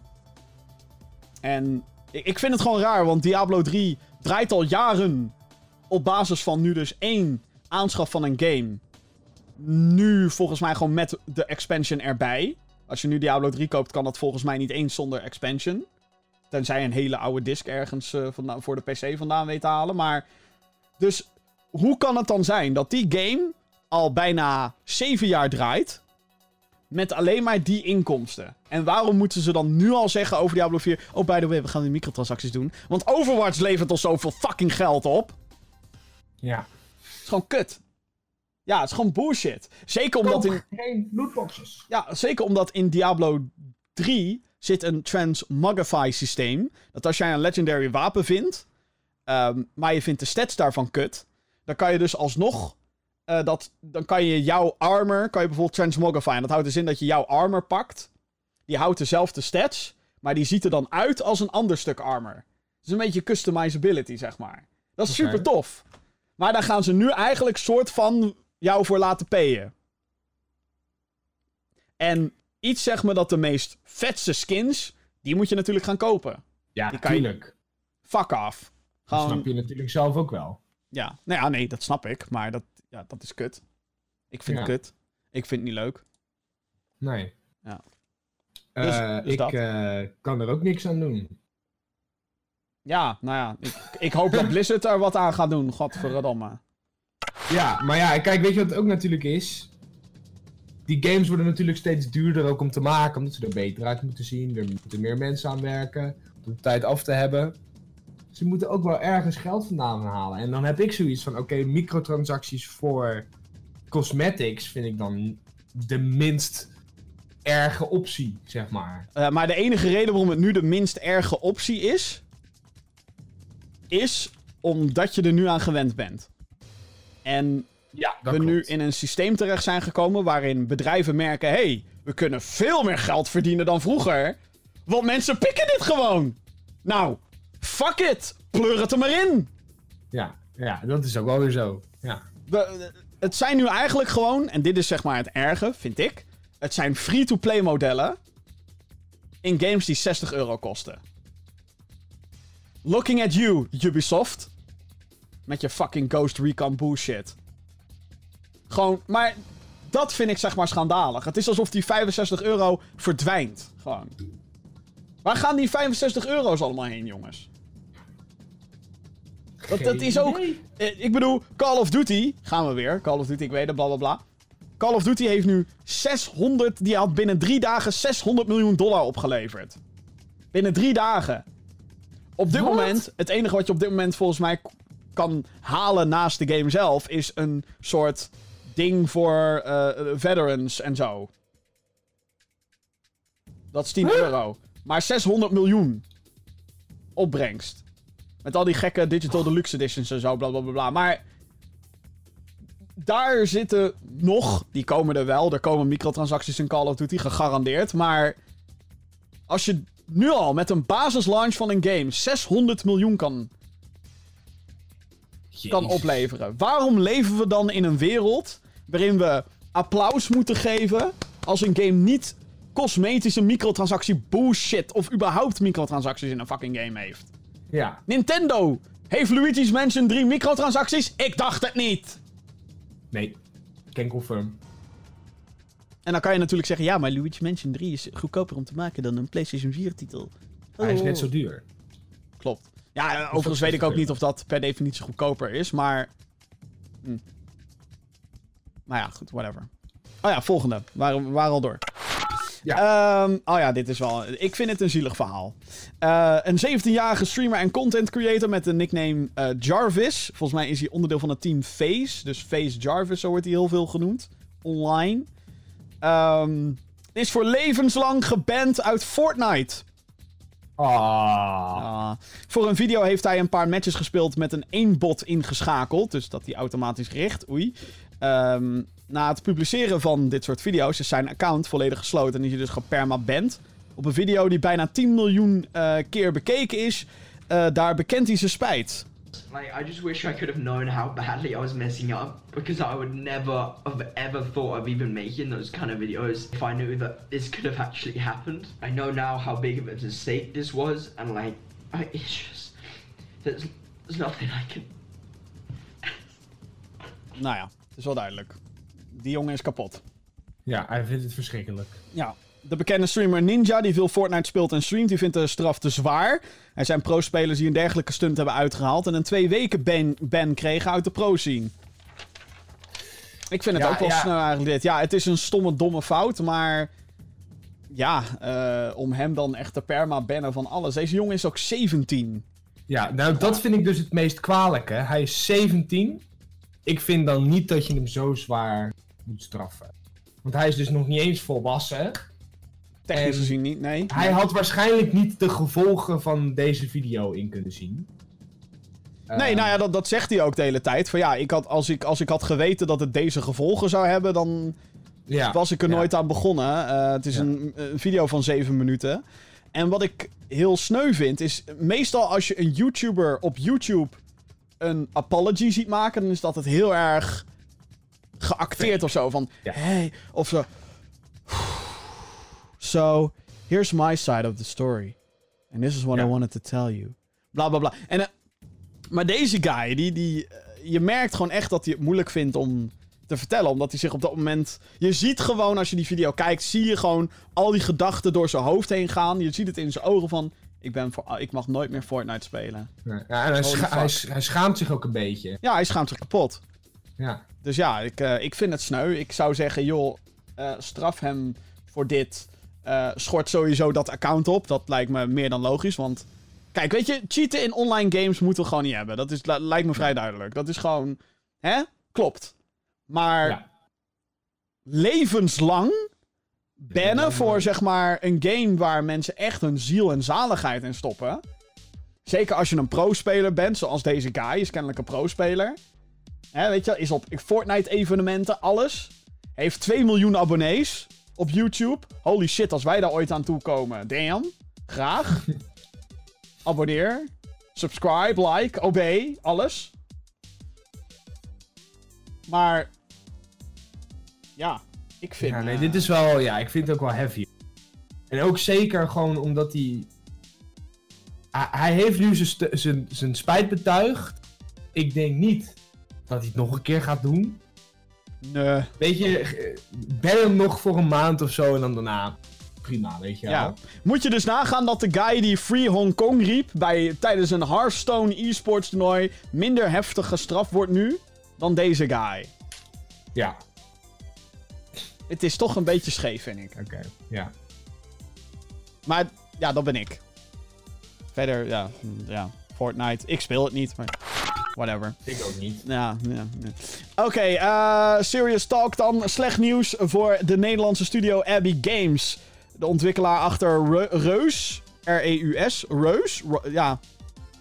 en ik vind het gewoon raar, want Diablo 3 draait al jaren op basis van nu dus één aanschaf van een game. Nu volgens mij gewoon met de expansion erbij. Als je nu Diablo 3 koopt, kan dat volgens mij niet eens zonder expansion. Tenzij een hele oude disc ergens eh, vandaan, voor de PC vandaan weet te halen. Maar. Dus hoe kan het dan zijn dat die game al bijna 7 jaar draait. Met alleen maar die inkomsten. En waarom moeten ze dan nu al zeggen over Diablo 4... Oh, by the way, we gaan die microtransacties doen. Want Overwatch levert ons zoveel fucking geld op. Ja. Het is gewoon kut. Ja, het is gewoon bullshit. Zeker omdat in... geen lootboxes. Ja, zeker omdat in Diablo 3 zit een transmogify systeem. Dat als jij een legendary wapen vindt, ehm, maar je vindt de stats daarvan kut, dan kan je dus alsnog eh, dat, dan kan je jouw armor, kan je bijvoorbeeld transmogrifyen. Dat houdt dus in dat je jouw armor pakt. Die houdt dezelfde stats, maar die ziet er dan uit als een ander stuk armor. Het is een beetje customizability, zeg maar. Dat is super tof. Maar daar gaan ze nu eigenlijk soort van jou voor laten payen. En iets zeg me dat de meest vetste skins, die moet je natuurlijk gaan kopen. Ja, Die kan je- tuurlijk. Fuck off. Dat snap je natuurlijk zelf ook wel. ja. Nou ja, nee, dat snap ik. Maar dat, ja, dat is kut. Ik vind Ja. het kut. Ik vind het niet leuk. Nee. Ja. Eh, Dus- dus ik eh, kan er ook niks aan doen. Ja, nou ja. Ik, ik hoop dat Blizzard er wat aan gaat doen. Godverdomme. Ja, maar ja, kijk, weet je wat het ook natuurlijk is? Die games worden natuurlijk steeds duurder ook om te maken, omdat ze er beter uit moeten zien. Er moeten meer mensen aan werken, om de tijd af te hebben. Ze moeten ook wel ergens geld vandaan halen. En dan heb ik zoiets van, oké, microtransacties voor cosmetics vind ik dan de minst erge optie, zeg maar. Eh, maar de enige reden waarom het nu de minst erge optie is... is omdat je er nu aan gewend bent. En Ja, we nu in een systeem terecht zijn gekomen waarin bedrijven merken: hé, hey, we kunnen veel meer geld verdienen dan vroeger. Want mensen pikken dit gewoon. Nou, fuck it. Pleur het er maar in. Ja, ja, dat is ook wel weer zo. Ja. We- het zijn nu eigenlijk gewoon, en dit is zeg maar het erge, vind ik. Het zijn free-to-play modellen in games die 60 euro kosten. Looking at you, Ubisoft. Met je fucking Ghost Recon bullshit. Gewoon, maar dat vind ik zeg maar schandalig. Het is alsof die 65 euro verdwijnt. Gewoon. Waar gaan die 65 euro's allemaal heen, jongens? Dat, dat is ook. eh, Ik bedoel, Call of Duty. Gaan we weer. Call of Duty, ik weet het, bla bla bla. Call of Duty heeft nu 600. Die had binnen drie dagen 600 miljoen dollar opgeleverd. Binnen drie dagen. Op dit moment, het enige wat je op dit moment volgens mij kan halen naast de game zelf, is een soort ding voor eh, veterans en zo. Dat is 10 euro. Maar 600 miljoen opbrengst. Met al die gekke Digital Deluxe Editions en zo, bla bla bla bla. Maar daar zitten nog, die komen er wel. Er komen microtransacties in Call of Duty, gegarandeerd. Maar als je nu al met een basislaunch van een game 600 miljoen kan, kan opleveren. Waarom leven we dan in een wereld waarin we applaus moeten geven als een game niet cosmetische microtransactie bullshit of überhaupt microtransacties in een fucking game heeft? Ja, Nintendo heeft Luigi's Mansion 3 microtransacties? Ik dacht het niet. nee. Can confirm. En dan kan je natuurlijk zeggen, ja, maar Luigi's Mansion 3 is goedkoper om te maken dan een PlayStation 4 titel. Hij is Oh. net zo duur. Klopt. Ja, overigens weet ik ook 60 niet of dat per definitie goedkoper is, maar... Hm. Maar ja, goed, whatever. Oh ja, volgende. We waren al door. Ja. Ehm, oh ja, dit is wel... Ik vind het een zielig verhaal. Eh, een 17-jarige streamer en content creator met de nickname eh, Jarvis. Volgens mij is hij onderdeel van het team Face. Dus Face Jarvis, zo wordt hij heel veel genoemd. Online. Ehm, is voor levenslang geband uit Fortnite. Ah. Ah. voor een video heeft hij een paar matches gespeeld met een één-bot ingeschakeld. Dus dat hij automatisch richt. Oei. Ehm, na het publiceren van dit soort video's is zijn account volledig gesloten. En is hij dus gepermaband. Op een video die bijna 10 miljoen eh, keer bekeken is. eh, daar bekent hij zijn spijt. Like, I just wish I could have known how badly I was messing up because I would never have ever thought of even making those kind of videos if I knew that this could have actually happened. I know now how big of a mistake this was, and like, I, it's just there's there's nothing I can. Nou ja, het is wel duidelijk. Die jongen is kapot. Ja, hij vindt het verschrikkelijk. Ja. De bekende streamer Ninja, die veel Fortnite speelt en streamt, die vindt de straf te zwaar. Er zijn pro-spelers die een dergelijke stunt hebben uitgehaald en een twee weken ban, ban kregen uit de pro-scene. Ik vind het Ja, ook wel ja. snel eigenlijk dit. Ja, het is een stomme, domme fout, maar... Ja, eh, om hem dan echt te perma-bannen van alles. Deze jongen is ook 17. Ja, nou dat vind ik dus het meest kwalijke. Hij is 17. Ik vind dan niet dat je hem zo zwaar moet straffen. Want hij is dus nog niet eens volwassen. Technisch En gezien niet, nee. Hij had waarschijnlijk niet de gevolgen van deze video in kunnen zien. Nee, nou ja, dat, dat zegt hij ook de hele tijd. Van ja, ik had, als, ik, als ik had geweten dat het deze gevolgen zou hebben, dan ja. was ik er ja. nooit aan begonnen. Eh, het is Ja. een, een video van zeven minuten. En wat ik heel sneu vind, is meestal als je een YouTuber op YouTube een apology ziet maken, dan is dat het heel erg geacteerd of zo. Van, hey, of zo. So, here's my side of the story. And this is what. I wanted to tell you. Bla bla bla. En, eh, maar deze guy, die, die, eh, je merkt gewoon echt dat hij het moeilijk vindt om te vertellen. Omdat hij zich op dat moment. Je ziet gewoon als je die video kijkt, zie je gewoon al die gedachten door zijn hoofd heen gaan. Je ziet het in zijn ogen van. Ik, ben voor, ik mag nooit meer Fortnite spelen. Ja, en hij, scha- hij, schaamt zich ook een beetje. Ja, hij schaamt zich kapot. Ja. Dus ja, ik, eh, ik vind het sneu. Ik zou zeggen, joh, straf hem voor dit. Eh, schort sowieso dat account op. Dat lijkt me meer dan logisch. Want kijk, weet je, cheaten in online games moeten we gewoon niet hebben. Dat is, li- lijkt me vrij duidelijk. Dat is gewoon, hè? Klopt. Maar ja. levenslang bannen voor zeg maar een game waar mensen echt hun ziel en zaligheid in stoppen. Zeker als je een pro-speler bent, zoals deze guy is kennelijk een pro-speler. Weet je, is op Fortnite-evenementen, alles. Heeft 2 miljoen abonnees op YouTube. Holy shit, als wij daar ooit aan toe komen. Damn. Graag. Abonneer. Subscribe, like, obey, alles. Maar. Ja, ik vind. Ja, nee, eh, dit is wel, ja, ik vind het ook wel heavy. En ook zeker gewoon omdat hij... Hij, heeft nu zijn st- zijn- zijn spijt betuigd. Ik denk niet dat hij het nog een keer gaat doen. Nee. Weet je, ben hem nog voor een maand of zo en dan daarna prima, weet je wel. Ja. Moet je dus nagaan dat de guy die Free Hong Kong riep bij, tijdens een Hearthstone e-sports toernooi minder heftig gestraft wordt nu dan deze guy. Ja, Het is toch een beetje scheef, vind ik. oké, ja. Maar ja, dat ben ik. Verder, ja, hm, ja, Fortnite. Ik speel het niet, maar whatever. Ik ook niet. Ja, ja. ja. Oké, eh, serious talk dan. Slecht nieuws voor de Nederlandse studio Abbey Games. De ontwikkelaar achter Re- Reus. R-E-U-S. Reus. Ro- ja.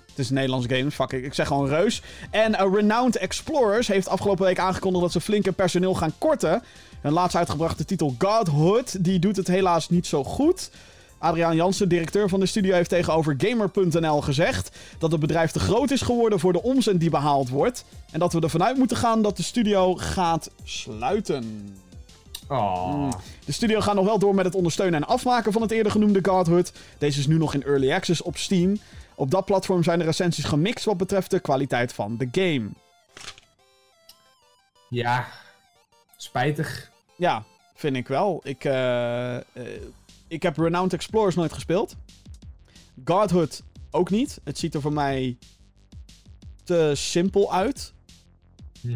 Het is een Nederlandse game, fuck ik. Ik zeg gewoon Reus. En eh, Renowned Explorers heeft afgelopen week aangekondigd dat ze flinke personeel gaan korten. Hun laatst uitgebrachte titel Godhood, die doet het helaas niet zo goed. Adriaan Jansen, directeur van de studio, heeft tegenover Gamer.nl gezegd dat het bedrijf te groot is geworden voor de omzet die behaald wordt. En dat we ervan uit moeten gaan dat de studio gaat sluiten. Oh. De studio gaat nog wel door met het ondersteunen en afmaken van het eerder genoemde Godhood. Deze is nu nog in early access op Steam. Op dat platform zijn de recensies gemixt wat betreft de kwaliteit van de game. Ja, spijtig. Ja, vind ik wel. Ik, eh, eh, ik heb Renowned Explorers nooit gespeeld. Godhood ook niet. Het ziet er voor mij te simpel uit.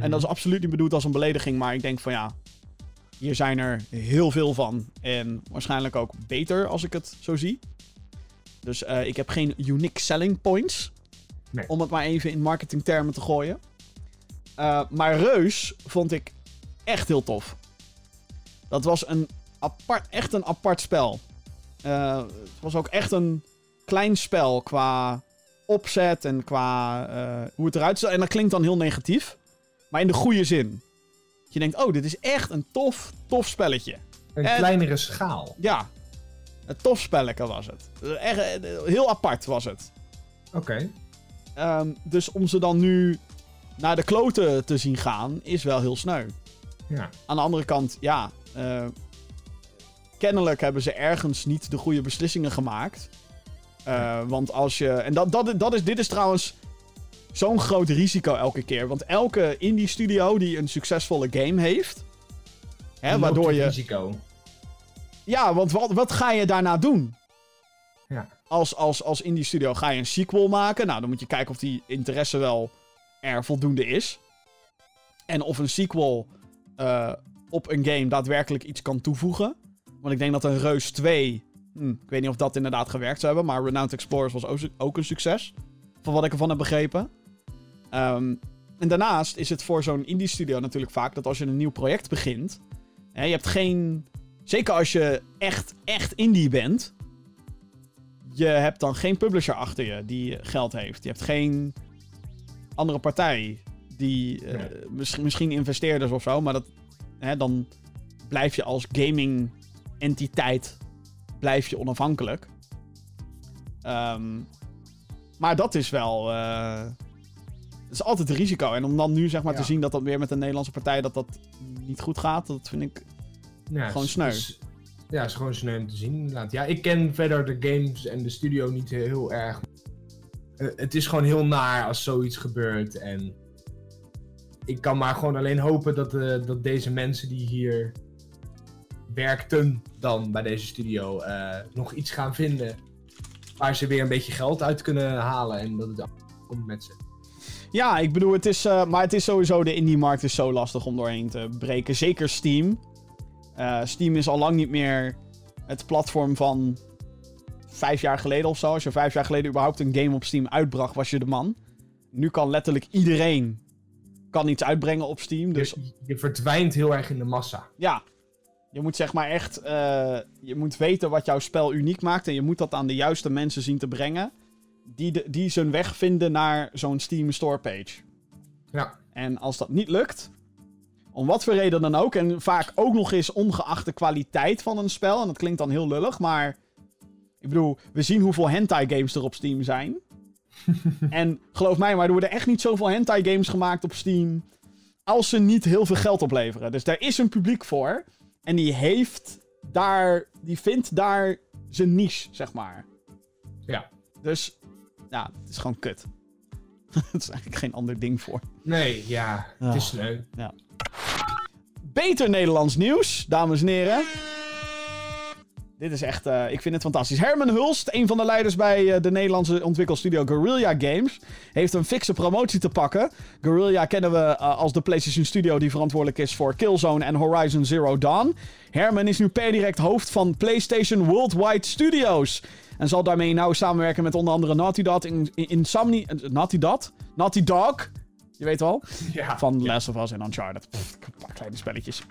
En dat is absoluut niet bedoeld als een belediging, maar ik denk van ja, hier zijn er heel veel van. En waarschijnlijk ook beter als ik het zo zie. Dus eh, ik heb geen unique selling points. Nee. Om het maar even in marketingtermen te gooien. Eh, maar Reus vond ik echt heel tof. Dat was een apart, echt een apart spel. Eh, het was ook echt een klein spel qua opzet en qua eh, hoe het eruit ziet. En dat klinkt dan heel negatief. Maar in de goede zin. Je denkt, oh, dit is echt een tof, tof spelletje. Een en- kleinere schaal. Ja, een tof spelletje was het. Echt, eh, heel apart was het. Oké. Ehm, dus om ze dan nu naar de kloten te zien gaan, is wel heel sneu. Ja. Aan de andere kant, ja. eh, kennelijk hebben ze ergens niet de goede beslissingen gemaakt. Eh, want als je. En dat, dat, dat is, dit is trouwens zo'n groot risico elke keer. Want elke indie studio die een succesvolle game heeft. Hè, waardoor je. risico. Ja, want wat, wat ga je daarna doen? Ja. Als, als, als indie studio ga je een sequel maken. Nou, dan moet je kijken of die interesse wel er voldoende is. En of een sequel eh, op een game daadwerkelijk iets kan toevoegen. Want ik denk dat een Reus 2... hm, ik weet niet of dat inderdaad gewerkt zou hebben. Maar Renowned Explorers was ook, een succes. Van wat ik ervan heb begrepen. Ehm, en daarnaast is het voor zo'n indie studio natuurlijk vaak... dat als je een nieuw project begint... Hè, je hebt geen... Zeker als je echt, echt indie bent... Je hebt dan geen publisher achter je die geld heeft. Je hebt geen andere partij. Die eh, misschien, misschien investeerders of zo, maar dat, hè, dan blijf je als gaming entiteit blijf je onafhankelijk. Ehm, maar dat is wel. eh, dat is altijd een risico. En om dan nu zeg maar Ja. te zien dat dat weer met een Nederlandse partij dat dat niet goed gaat, dat vind ik. Ja, Gewoon sneu. is- ja, is gewoon sneu om te zien inderdaad. Ja, ik ken verder de games en de studio niet heel erg. Eh, het is gewoon heel naar als zoiets gebeurt. En ik kan maar gewoon alleen hopen dat, eh, dat deze mensen die hier werkten dan bij deze studio eh, nog iets gaan vinden waar ze weer een beetje geld uit kunnen halen en dat het komt met ze. Ja, ik bedoel, het is. eh, maar het is sowieso. De indie-markt is zo lastig om doorheen te breken. Zeker Steam. Eh, Steam is al lang niet meer het platform van vijf jaar geleden of zo. Als je vijf jaar geleden überhaupt een game op Steam uitbracht, was je de man. Nu kan letterlijk iedereen kan iets uitbrengen op Steam. Dus Dus je verdwijnt heel erg in de massa. ja, je moet zeg maar echt. eh, je moet weten wat jouw spel uniek maakt. En je moet dat aan de juiste mensen zien te brengen. Die, de, die zijn weg vinden naar zo'n Steam store page. Ja. En als dat niet lukt, om wat voor reden dan ook, en vaak ook nog eens ongeacht de kwaliteit van een spel, en dat klinkt dan heel lullig, maar ik bedoel, we zien hoeveel hentai games er op Steam zijn. en geloof mij, maar er worden echt niet zoveel hentai games gemaakt op Steam als ze niet heel veel geld opleveren. Dus daar is een publiek voor en die heeft daar, die vindt daar zijn niche, zeg maar. Ja. Dus, ja, het is gewoon kut. Het is eigenlijk geen ander ding voor. Nee, ja, het is sneu. Beter Nederlands nieuws, dames en heren. Dit is echt, eh, ik vind het fantastisch. Herman Hulst, een van de leiders bij eh, de Nederlandse ontwikkelstudio Guerrilla Games, heeft een fikse promotie te pakken. Guerrilla kennen we eh, als de PlayStation Studio die verantwoordelijk is voor Killzone en Horizon Zero Dawn. Herman is nu per direct hoofd van PlayStation Worldwide Studios. En zal daarmee nauw samenwerken met onder andere Naughty Dog, in, in, Insomni... Naughty Dog? Naughty Dog? Je weet wel? Ja. Van Last of Us en Uncharted. Pff, een paar kleine spelletjes.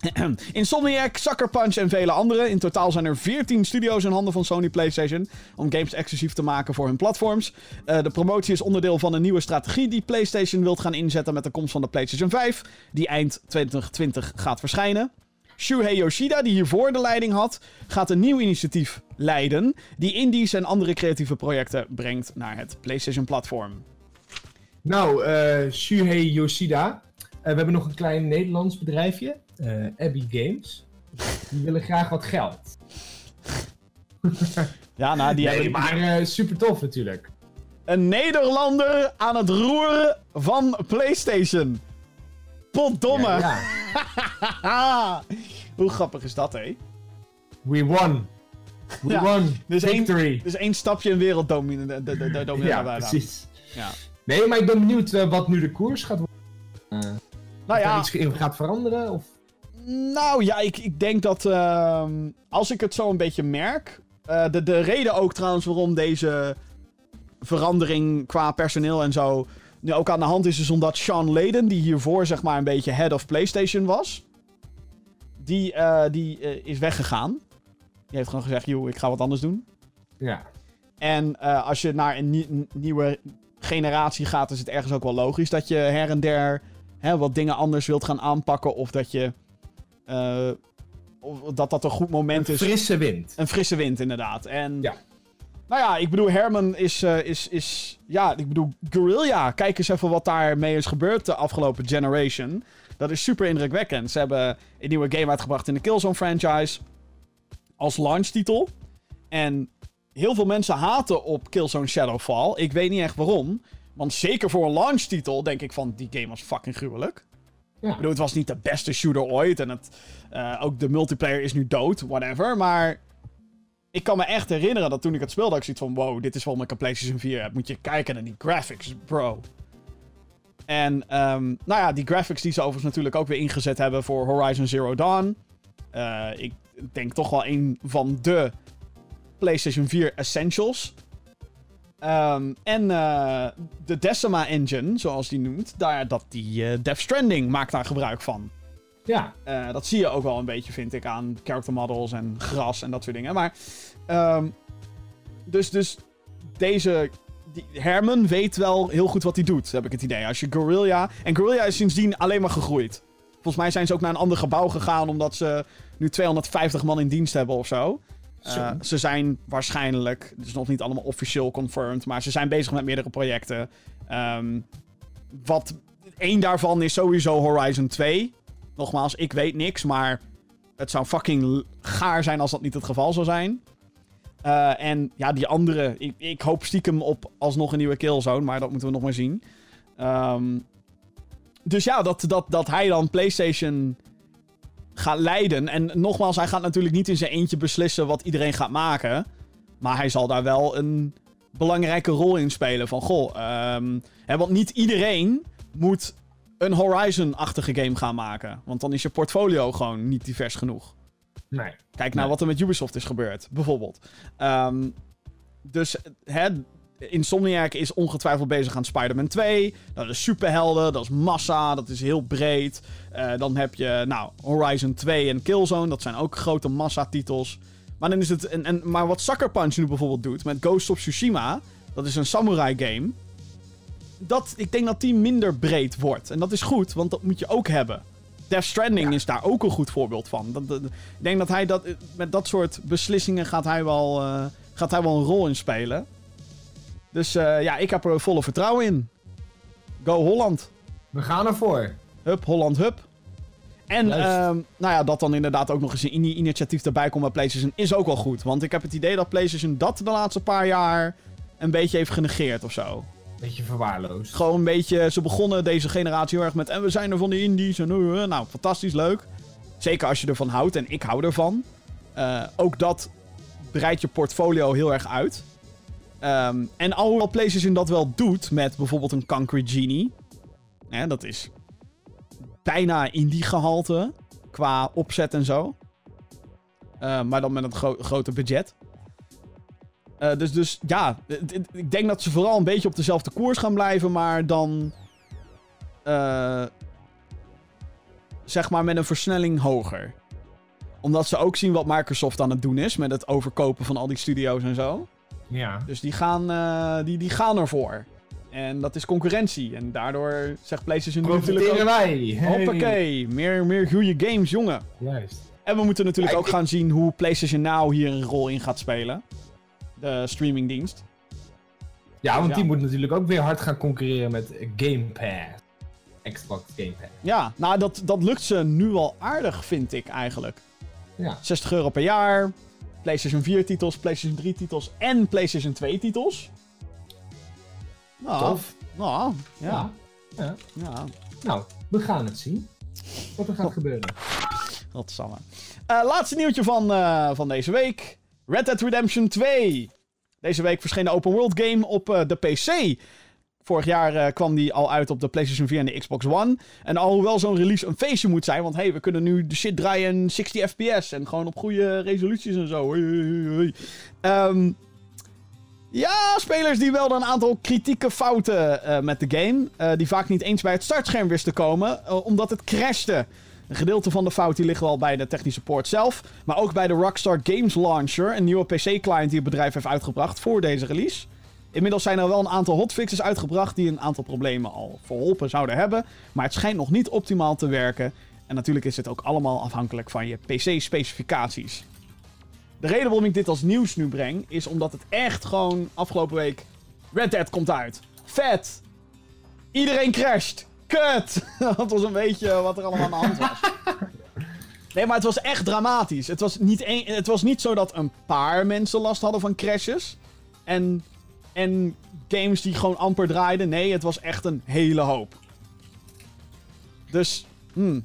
Insomniac, Sucker Punch en vele andere. In totaal zijn er 14 studio's in handen van Sony PlayStation om games exclusief te maken voor hun platforms. Eh, de promotie is onderdeel van een nieuwe strategie die PlayStation wilt gaan inzetten met de komst van de PlayStation 5, die eind 2020 gaat verschijnen. Shuhei Yoshida, die hiervoor de leiding had, gaat een nieuw initiatief leiden die indies en andere creatieve projecten brengt naar het PlayStation-platform. Nou, eh Shuhei Yoshida. Eh, we hebben nog een klein Nederlands bedrijfje. eh Abbey Games. Die willen graag wat geld. Ja, nou, die nee, hebben maar eh, super tof natuurlijk. Een Nederlander aan het roeren van PlayStation. Potdomme. Ja. Hoe grappig is dat, hé? We won. We Ja, won. dus één-. Dus één stapje in werelddominant. dominant ja, precies. Ja. Nee, maar ik ben benieuwd wat nu de koers gaat worden. Nou ja, iets gaat veranderen? Of... nou ja, ik, ik denk dat ehm, als ik het zo een beetje merk. eh, de, de reden ook trouwens waarom deze verandering qua personeel en zo nu ook aan de hand is, is omdat Sean Layden, die hiervoor zeg maar een beetje head of PlayStation was, die, eh, die eh, is weggegaan. Die heeft gewoon gezegd, joh, ik ga wat anders doen. Ja. En als je naar een, nie- nieuwe generatie gaat, is het ergens ook wel logisch dat je her en der hè, wat dingen anders wilt gaan aanpakken. Of dat je. eh, of dat dat een goed moment Een is. frisse wind. Een frisse wind, inderdaad. En. Ja. Nou ja, ik bedoel, Herman is, eh, is, is. Ja, ik bedoel, Guerrilla. Kijk eens even wat daarmee is gebeurd de afgelopen generation. Dat is super indrukwekkend. Ze hebben een nieuwe game uitgebracht in de Killzone franchise. Als launchtitel. En heel veel mensen haten op Killzone Shadowfall. Ik weet niet echt waarom. Want zeker voor een launchtitel denk ik van, die game was fucking gruwelijk. Ja. Ik bedoel, het was niet de beste shooter ooit. En het, eh, ook de multiplayer is nu dood, whatever. Maar ik kan me echt herinneren dat toen ik het speelde, ik zoiets van... Wow, dit is ik een PlayStation 4 heb. Moet je kijken naar die graphics, bro. En ehm, nou ja, die graphics die ze overigens natuurlijk ook weer ingezet hebben voor Horizon Zero Dawn. Eh, ik denk toch wel een van de PlayStation 4 essentials. Ehm, en eh, de Decima Engine, zoals die noemt, daar, dat die eh, Death Stranding maakt daar gebruik van. Ja. Eh, dat zie je ook wel een beetje, vind ik, aan character models en gras en dat soort dingen. Maar, ehm, dus, dus deze die Herman weet wel heel goed wat hij doet, heb ik het idee. Als je Guerrilla... En Guerrilla is sindsdien alleen maar gegroeid. Volgens mij zijn ze ook naar een ander gebouw gegaan... omdat ze nu 250 man in dienst hebben of zo. Eh, ze zijn waarschijnlijk... Is nog niet allemaal officieel confirmed... maar ze zijn bezig met meerdere projecten. Ehm, wat... één daarvan is sowieso Horizon 2. Nogmaals, ik weet niks, maar... Het zou fucking gaar zijn als dat niet het geval zou zijn. Eh, en ja, die andere... Ik, ik hoop stiekem op alsnog een nieuwe Killzone... maar dat moeten we nog maar zien. Ehm, dus ja, dat, dat, dat hij dan PlayStation gaat leiden. En nogmaals, hij gaat natuurlijk niet in zijn eentje beslissen wat iedereen gaat maken. Maar hij zal daar wel een belangrijke rol in spelen. Van goh, ehm, hè, want niet iedereen moet een Horizon-achtige game gaan maken. Want dan is je portfolio gewoon niet divers genoeg. Nee. Kijk naar Nee. wat er met Ubisoft is gebeurd, bijvoorbeeld. Ehm, dus hè, Insomniac is ongetwijfeld bezig aan Spider-Man 2. Dat is superhelden, dat is massa, dat is heel breed. Eh, dan heb je nou, Horizon 2 en Killzone, dat zijn ook grote massa-titels. Maar, dan is het, en, en, maar wat Sucker Punch nu bijvoorbeeld doet met Ghost of Tsushima, dat is een samurai game. Dat, ik denk dat die minder breed wordt. En dat is goed, want dat moet je ook hebben. Death Stranding Ja. is daar ook een goed voorbeeld van. Dat, dat- ik denk dat hij dat, met dat soort beslissingen gaat hij wel, eh, gaat hij wel een rol in spelen. Dus eh, ja, ik heb er volle vertrouwen in. Go Holland. We gaan ervoor. Hup, Holland, hup. En ehm, nou ja, dat dan inderdaad ook nog eens een ini- initiatief erbij komt bij PlayStation is ook wel goed. Want ik heb het idee dat PlayStation dat de laatste paar jaar een beetje heeft genegeerd of zo. Beetje verwaarloosd. Gewoon een beetje, ze begonnen deze generatie heel erg met en we zijn er van de indies en eh, nou, fantastisch leuk. Zeker als je ervan houdt en ik hou ervan. Ook dat breidt je portfolio heel erg uit. Ehm, en alhoewel PlayStation dat wel doet met bijvoorbeeld een Concrete Genie. Hè, dat is bijna indie gehalte qua opzet en zo. Eh, maar dan met een gro- groter budget. Eh, dus, dus ja, ik denk dat ze vooral een beetje op dezelfde koers gaan blijven, maar dan. eh, zeg maar met een versnelling hoger. Omdat ze ook zien wat Microsoft aan het doen is met het overkopen van al die studio's en zo. Ja. Dus die gaan, eh, die, die gaan ervoor. En dat is concurrentie. En daardoor zegt PlayStation nu natuurlijk ook... wij. Hey. Hoppakee, meer, meer goede games, jongen. Juist. En we moeten natuurlijk Ja, ook ik- gaan zien hoe PlayStation Now hier een rol in gaat spelen. De streamingdienst. Ja, want Ja. die moet natuurlijk ook weer hard gaan concurreren met Game Pass. Xbox Game Pass. Ja, nou dat, dat lukt ze nu al aardig, vind ik eigenlijk. Ja. 60 euro per jaar. PlayStation 4 titels, PlayStation 3 titels en PlayStation 2 titels. Nou, Tof. Nou, ja. Ja. ja. Nou, we gaan het zien. Wat er gaat gebeuren. Godsamme. Eh laatste nieuwtje van, eh, van deze week. Red Dead Redemption 2. Deze week verscheen de open world game op eh, de PC. Vorig jaar eh, kwam die al uit op de PlayStation 4 en de Xbox One. En alhoewel zo'n release een feestje moet zijn... want hey, we kunnen nu de shit draaien in 60 fps... en gewoon op goede resoluties en zo. Ehm, ja, spelers die welden een aantal kritieke fouten eh, met de game... eh, die vaak niet eens bij het startscherm wisten te komen... omdat het crashte. Een gedeelte van de fout die ligt wel bij de technische poort zelf, maar ook bij de Rockstar Games Launcher, een nieuwe PC-client die het bedrijf heeft uitgebracht voor deze release. Inmiddels zijn er wel een aantal hotfixes uitgebracht die een aantal problemen al verholpen zouden hebben, maar het schijnt nog niet optimaal te werken. En natuurlijk is het ook allemaal afhankelijk van je PC-specificaties. De reden waarom ik dit als nieuws nu breng, is omdat het echt gewoon afgelopen week Red Dead komt uit. Vet! Iedereen crasht! Kut! Dat was een beetje wat er allemaal aan de hand was. Nee, maar het was echt dramatisch. Het was niet, een, het was niet zo dat een paar mensen last hadden van crashes. En, en games die gewoon amper draaiden. Nee, het was echt een hele hoop. Dus, hmm,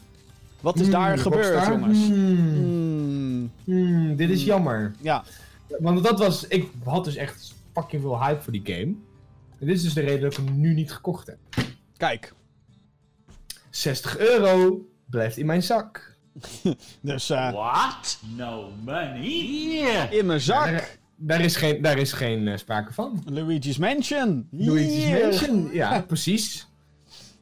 wat is Hmm, daar gebeurd, Rockstar? jongens? Hmm, Hmm, dit is jammer. ja, Want dat was... Ik had dus echt fucking veel hype voor die game. En dit is dus de reden dat ik hem nu niet gekocht heb. kijk. 60 euro blijft in mijn zak. Dus eh, What? No money? Yeah. in mijn zak. Daar, is geen, daar is geen eh, sprake van. Luigi's Mansion. Luigi's. Mansion. Ja, precies.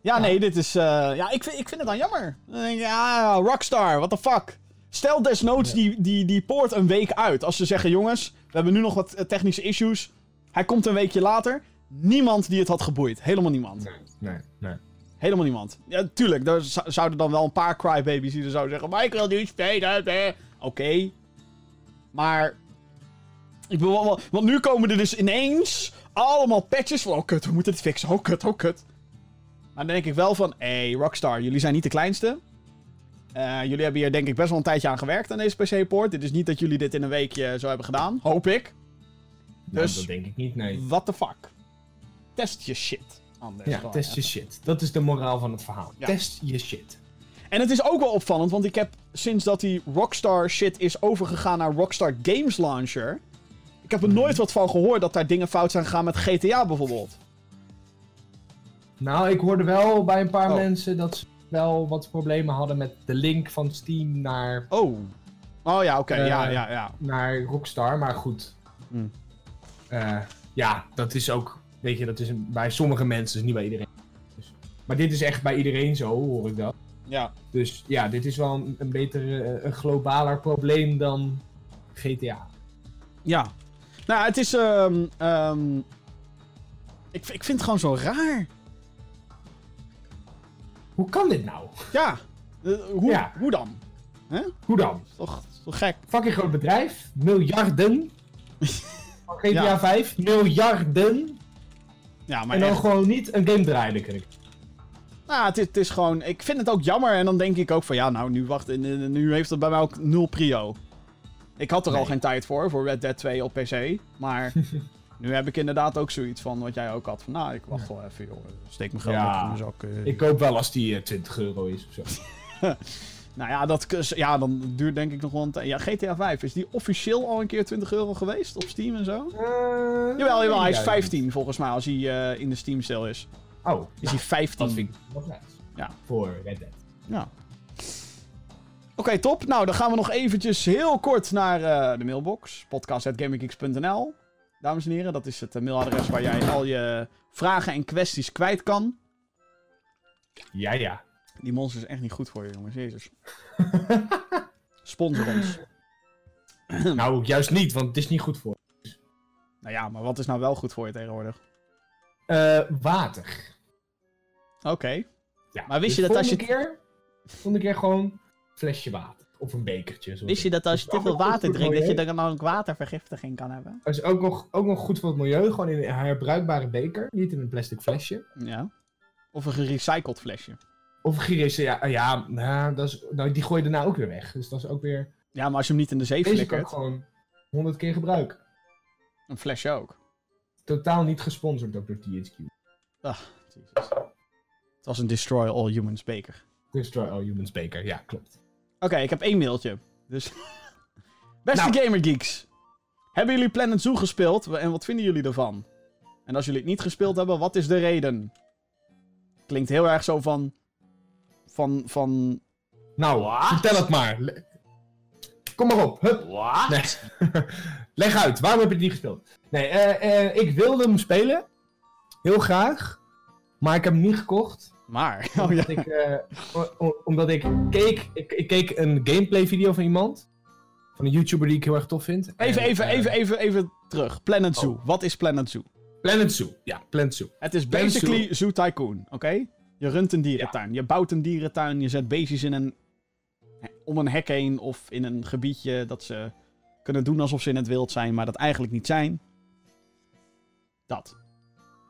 Ja, nee, dit is. eh, ja, ik vind, ik vind het dan jammer. Ja, Rockstar, what the fuck. Stel desnoods die, die, die poort een week uit. Als ze zeggen, jongens, we hebben nu nog wat eh, technische issues. Hij komt een weekje later. niemand die het had geboeid. Helemaal niemand. Nee, nee, nee. Helemaal niemand. Ja, tuurlijk, er zou- zouden dan wel een paar crybabies die er zouden zeggen... Maar ik wil nu spelen. eh." Oké. Maar... Ik bedoel, wel- want nu komen er dus ineens allemaal patches van... Oh kut, we moeten het fixen. Oh kut, oh kut. Maar dan denk ik wel van... Hé, hey, Rockstar, jullie zijn niet de kleinste. Eh, jullie hebben hier denk ik best wel een tijdje aan gewerkt aan deze PC-poort. Dit is niet dat jullie dit in een weekje zo hebben gedaan. Hoop ik. Nou, Dus- dat denk ik niet, nee. What the fuck? Test je shit. Anders Ja, test je shit. Dat is de moraal van het verhaal. Ja. Test je shit. En het is ook wel opvallend, want ik heb sinds dat die Rockstar shit is overgegaan naar Rockstar Games Launcher. Ik heb er nooit wat van gehoord dat daar dingen fout zijn gegaan met GTA bijvoorbeeld. Nou, ik hoorde wel bij een paar Oh. mensen dat ze wel wat problemen hadden met de link van Steam naar, Oh. Oh ja, oké. Eh, ja, ja, ja. naar Rockstar. Maar goed. Hmm. Eh, ja, dat is ook, weet je, dat is een- bij sommige mensen, dus niet bij iedereen. Dus, maar dit is echt bij iedereen zo, hoor ik dat. Ja. Dus ja, dit is wel een, een beter, eh, een globaler probleem dan GTA. Ja. Nou, het is. ehm, ik, ik vind het gewoon zo raar. Hoe kan dit nou? Ja. Eh, hoe, Ja. hoe dan? Hoe dan? Toch, toch gek? Fucking groot bedrijf, miljarden. Van GTA Ja. 5, miljarden. Ja, maar en dan echt. gewoon niet een game draaien. ik. Nou, het is, het is gewoon. Ik vind het ook jammer. En dan denk ik ook van ja, nou, nu wacht. Nu heeft het bij mij ook nul prio. Ik had er al geen tijd voor, voor Red Dead 2 op PC. Maar nu heb ik inderdaad ook zoiets van wat jij ook had. Van nou, ik wacht wel even, joh. Steek mijn geld Ja. in mijn zak. eh. Ik koop wel als die eh, 20 euro is of zo. Nou ja, dat, ja, dan duurt denk ik nog wel een tijd. Ja, GTA 5, is die officieel al een keer 20 euro geweest op Steam en zo? Jawel, jawel, hij is 15 volgens mij als hij eh, in de Steam sale is. Oh, Is nou, hij 15? dat vind ik. Ja. Voor Red Dead. Ja. Oké, top. Nou, dan gaan we nog eventjes heel kort naar eh, de mailbox. podcast.gaminggeeks.nl Dames en heren, dat is het eh, mailadres waar jij al je vragen en kwesties kwijt kan. Ja, ja. Die monster is echt niet goed voor je, jongens. Jezus. Sponsor ons. nou, juist niet, want het is niet goed voor. Nou ja, maar wat is nou wel goed voor je tegenwoordig? Eh, water. Oké. Ja. Maar wist dus je dat als je- keer, volgende keer gewoon flesje water. Of een bekertje. Wist je dat als je te veel water drinkt, dat je dan ook watervergiftiging kan hebben? Dat is ook nog, ook nog goed voor het milieu. Gewoon in een herbruikbare beker. Niet in een plastic flesje. Ja. Of een gerecycled flesje. Of girissen, ja, ja nou, dat is, nou, die gooi je daarna ook weer weg. Dus dat is ook weer... Ja, maar als je hem niet in de zee Deze kan flikkert, gewoon 100 keer gebruiken. een flesje ook. Totaal niet gesponsord ook door THQ. Jezus. Het was een Destroy All Humans beker. Destroy All Humans beker, ja, klopt. Oké, ik heb één mailtje. Dus. Beste Nou. Gamergeeks. Hebben jullie Planet Zoo gespeeld en wat vinden jullie ervan? En als jullie het niet gespeeld hebben, wat is de reden? Klinkt heel erg zo van. Van. van Nou, vertel het maar. Le- Kom maar op, hup. What? Nee. Leg uit, waarom heb je het niet gespeeld? Nee, eh, eh, ik wilde hem spelen. Heel graag. Maar ik heb hem niet gekocht. Maar. Oh ja. Omdat, ik, eh, omdat ik keek, ik, ik keek een gameplay video van iemand. Van een YouTuber die ik heel erg tof vind. Even, En, even, eh, even, even, even terug. Planet Zoo. Oh. Wat is Planet Zoo? Planet Zoo. Ja, Planet Zoo. Het is Planet basically Zoo Tycoon, oké? Je runt een dierentuin. Je bouwt een dierentuin. Je zet beestjes in een, om een hek heen of in een gebiedje dat ze kunnen doen alsof ze in het wild zijn, maar dat eigenlijk niet zijn. Dat.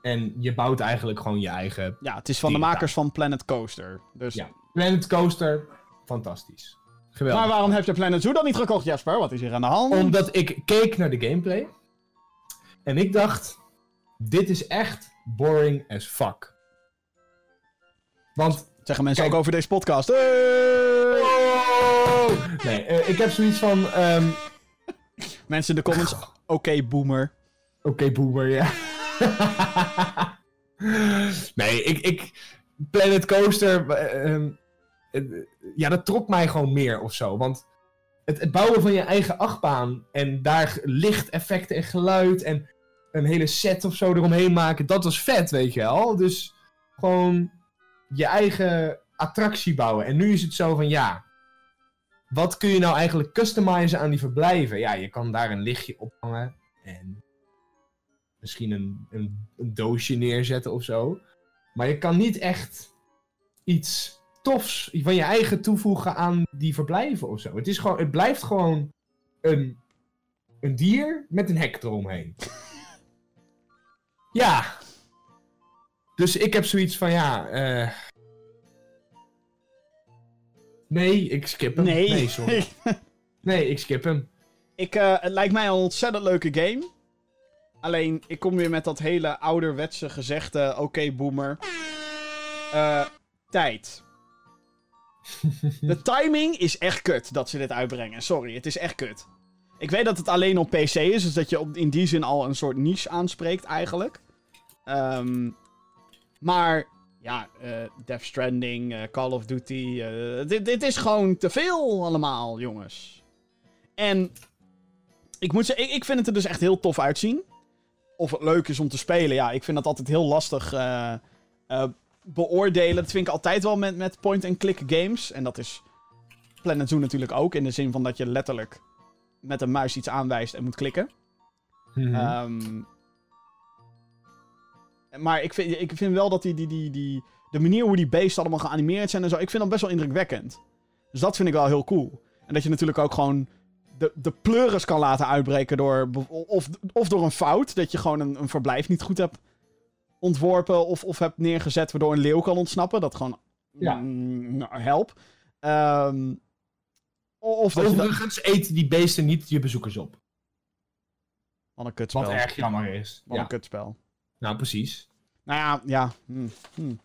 En je bouwt eigenlijk gewoon je eigen Ja, het is van de makers van Planet Coaster. Dus... Ja. Planet Coaster. Fantastisch. Geweldig. Maar waarom heb je Planet Zoo dan niet gekocht, Jasper? Wat is hier aan de hand? Omdat ik keek naar de gameplay. En ik dacht, dit is echt boring as fuck. Want... Zeggen mensen Kijk. ook over deze podcast. Hey! Nee, eh, ik heb zoiets van... ehm, Mensen in de comments. Oké, boomer. Oké, boomer, ja. nee, ik, ik... Planet Coaster... eh, ehm, eh, ja, dat trok mij gewoon meer of zo. Want het, het bouwen van je eigen achtbaan... en daar lichteffecten en geluid... en een hele set of zo eromheen maken... dat was vet, weet je wel. Dus gewoon je eigen attractie bouwen. En nu is het zo van, ja... Wat kun je nou eigenlijk customizen aan die verblijven? Ja, je kan daar een lichtje ophangen. En misschien een, een, een doosje neerzetten of zo. Maar je kan niet echt iets tofs van je eigen toevoegen aan die verblijven of zo. Het, is gewoon, het blijft gewoon een, een dier met een hek eromheen. ja. Dus ik heb zoiets van, ja... eh Nee, ik skip hem. Nee. nee sorry. Nee, ik skip hem. ik, eh, het lijkt mij een ontzettend leuke game. Alleen, ik kom weer met dat hele ouderwetse gezegde... Oké, boomer. Eh, tijd. De timing is echt kut dat ze dit uitbrengen. Sorry, het is echt kut. Ik weet dat het alleen op PC is, dus dat je op, in die zin al een soort niche aanspreekt eigenlijk. Ehm, maar ja, eh, Death Stranding, eh, Call of Duty, dit, dit is gewoon te veel allemaal, jongens. En ik moet zeggen, ik vind het er dus echt heel tof uitzien. Of het leuk is om te spelen, ja, ik vind dat altijd heel lastig eh, eh, beoordelen. Dat vind ik altijd wel met, met point-and-click games. En dat is Planet Zoo natuurlijk ook, in de zin van dat je letterlijk met een muis iets aanwijst en moet klikken. Mhm. Ehm, maar ik vind, ik vind wel dat die, die, die, die, de manier hoe die beesten allemaal geanimeerd zijn en zo, ik vind dat best wel indrukwekkend. Dus dat vind ik wel heel cool. En dat je natuurlijk ook gewoon de, de pleuris kan laten uitbreken door, of, of door een fout, dat je gewoon een, een verblijf niet goed hebt ontworpen of, of hebt neergezet, waardoor een leeuw kan ontsnappen. Dat gewoon, Ja. mm, nou, help. Ehm, of dat je dat... Overigens eten die beesten niet je bezoekers op. Wat een kutspel. Wat erg jammer is. Wat Ja. een kutspel. Nou, precies. Nou ja, ja. hm, hm.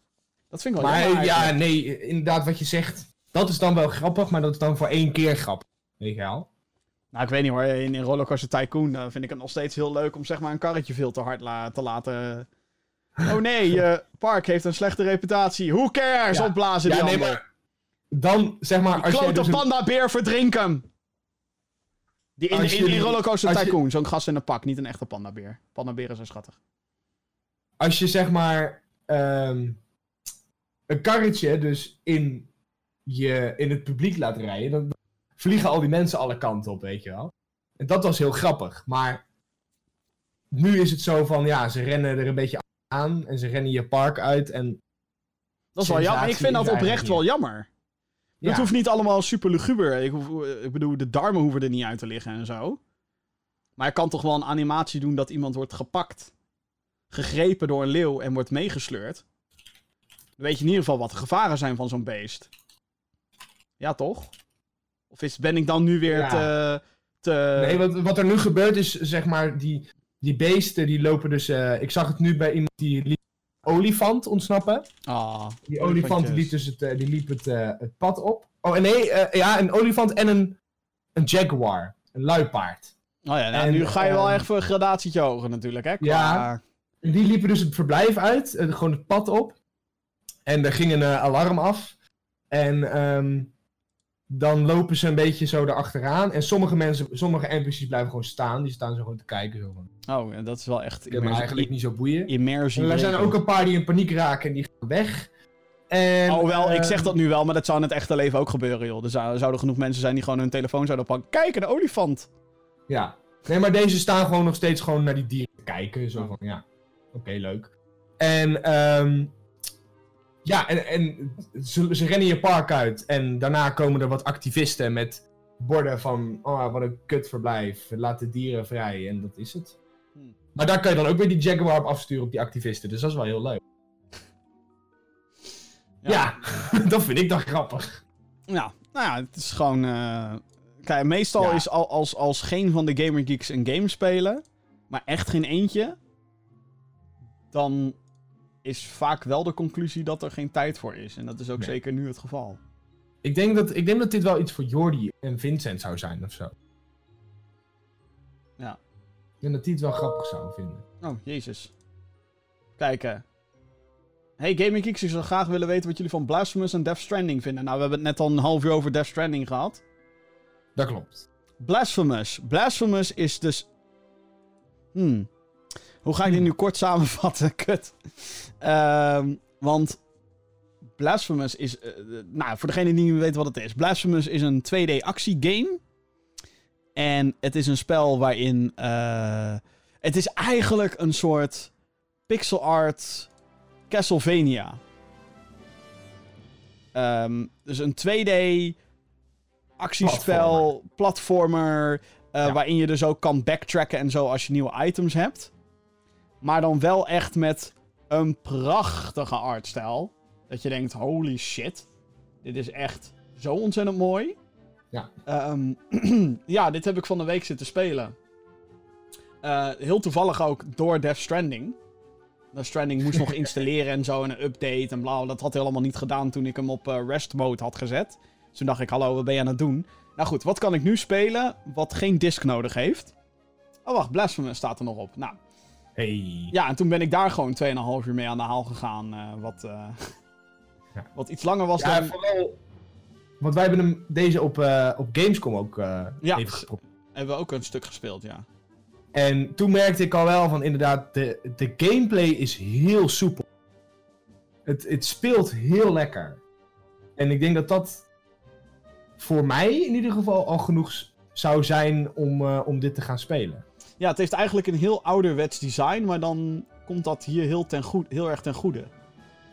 Dat vind ik wel Maar jammer ja, nee, inderdaad wat je zegt. Dat is dan wel grappig, maar dat is dan voor één keer grappig. Weet je wel? Nou, ik weet niet hoor. In, in Rollercoaster Tycoon eh, vind ik het nog steeds heel leuk om zeg maar een karretje veel te hard la- te laten... Oh nee, je park heeft een slechte reputatie. Who cares? Ja. Opblazen die Ja, nee, maar dan, zeg maar, als je Klote dus een- panda-beer, verdrink hem! Die in, in, Rollercoaster je- Tycoon, zo'n gast in een pak, niet een echte pandabeer. Pandaberen zijn schattig. als je zeg maar ehm, een karretje dus in, je, in het publiek laat rijden, dan vliegen al die mensen alle kanten op, weet je wel. En dat was heel grappig. Maar nu is het zo van, ja, ze rennen er een beetje aan en ze rennen je park uit en Dat is wel jammer. Ik vind dat oprecht wel jammer. ja, Het hoeft niet allemaal super luguber. Ik, hoef- ik bedoel, de darmen hoeven er niet uit te liggen en zo. Maar je kan toch wel een animatie doen dat iemand wordt gepakt, gegrepen door een leeuw en wordt meegesleurd. Dan weet je in ieder geval wat de gevaren zijn van zo'n beest. Ja, toch? Of is, ben ik dan nu weer Ja. te... te... Nee, wat, wat er nu gebeurt is, zeg maar, die, die beesten die lopen dus... eh, ik zag het nu bij iemand die liet olifant ontsnappen. Ah, Die olifant liep, dus het, eh, die liep het, eh, het pad op. Oh, en nee, ja, een olifant en een, een jaguar. Een luipaard. Oh ja, nou, En, nu ga je wel ehm, echt voor een gradatie hoger natuurlijk, hè? Qua... Ja. En die liepen dus het verblijf uit, gewoon het pad op. En er ging een alarm af. En ehm, dan lopen ze een beetje zo erachteraan. En sommige mensen, sommige NPC's blijven gewoon staan. Die staan zo gewoon te kijken. Zo van, Oh, en dat is wel echt me eigenlijk niet zo boeien. immersie. En er zijn ook een paar die in paniek raken en die gaan weg. En, Oh, wel, ik eh, zeg dat nu wel, maar dat zou in het echte leven ook gebeuren, joh. Er zou- zouden genoeg mensen zijn die gewoon hun telefoon zouden pakken. Kijk, een olifant! Ja. Nee, maar deze staan gewoon nog steeds gewoon naar die dieren te kijken. Zo van, ja, oké, leuk. En, ehm ja, en, en ze, ze rennen je park uit. En daarna komen er wat activisten met borden van, oh, wat een kutverblijf. Laat de dieren vrij. En dat is het. Hmm. Maar daar kan je dan ook weer die Jaguar op afsturen op die activisten. Dus dat is wel heel leuk. Ja, dat vind ik dan grappig. Ja, nou ja, het is gewoon... eh, Kijk, meestal Ja. is al, als, als geen van de Gamer Geeks een game spelen, maar echt geen eentje, dan is vaak wel de conclusie dat er geen tijd voor is. En dat is ook Nee. zeker nu het geval. Ik denk, dat, ik denk dat dit wel iets voor Jordi en Vincent zou zijn of zo. Ja. Ik denk dat die het wel grappig zouden vinden. Oh, jezus. Kijken. Hey Gaming Geeks, ik zou graag willen weten wat jullie van Blasphemous en Death Stranding vinden. Nou, we hebben het net al een half uur over Death Stranding gehad. Dat klopt. Blasphemous. Blasphemous is dus... Hmm. Hoe ga ik dit nu kort samenvatten? Kut. Ehm, want Blasphemous is... eh, eh, nou, voor degene die niet weet wat het is. Blasphemous is een 2D actiegame. En het is een spel waarin... eh, Het is eigenlijk een soort pixel art Castlevania. Ehm, dus een 2D actiespel, platformer, Ja. waarin je dus ook kan backtracken en zo als je nieuwe items hebt. Maar dan wel echt met een prachtige artstijl. Dat je denkt, holy shit, dit is echt zo ontzettend mooi. Ja. Ehm, ja, dit heb ik van de week zitten spelen. Eh, heel toevallig ook door Death Stranding. Death Stranding moest nog installeren en zo en een update en bla. Dat had hij allemaal niet gedaan toen ik hem op eh, rest mode had gezet. Dus toen dacht ik, hallo, wat ben je aan het doen? Nou goed, wat kan ik nu spelen wat geen disk nodig heeft? Oh wacht, Blasphemous staat er nog op. Nou, Hey. ja, en toen ben ik daar gewoon 2,5 uur mee aan de haal gegaan. eh, wat, eh, Ja. wat iets langer was Ja, dan... vooral. Want wij hebben hem deze op, eh, op Gamescom ook eh, Ja. even geprobeerd. Hebben we ook een stuk gespeeld, ja. En toen merkte ik al wel van inderdaad, de, de gameplay is heel soepel. Het, het speelt heel lekker. En ik denk dat dat voor mij in ieder geval al genoeg zou zijn om, eh, om dit te gaan spelen. Ja, het heeft eigenlijk een heel ouderwets design, maar dan komt dat hier heel, ten goed, heel erg ten goede.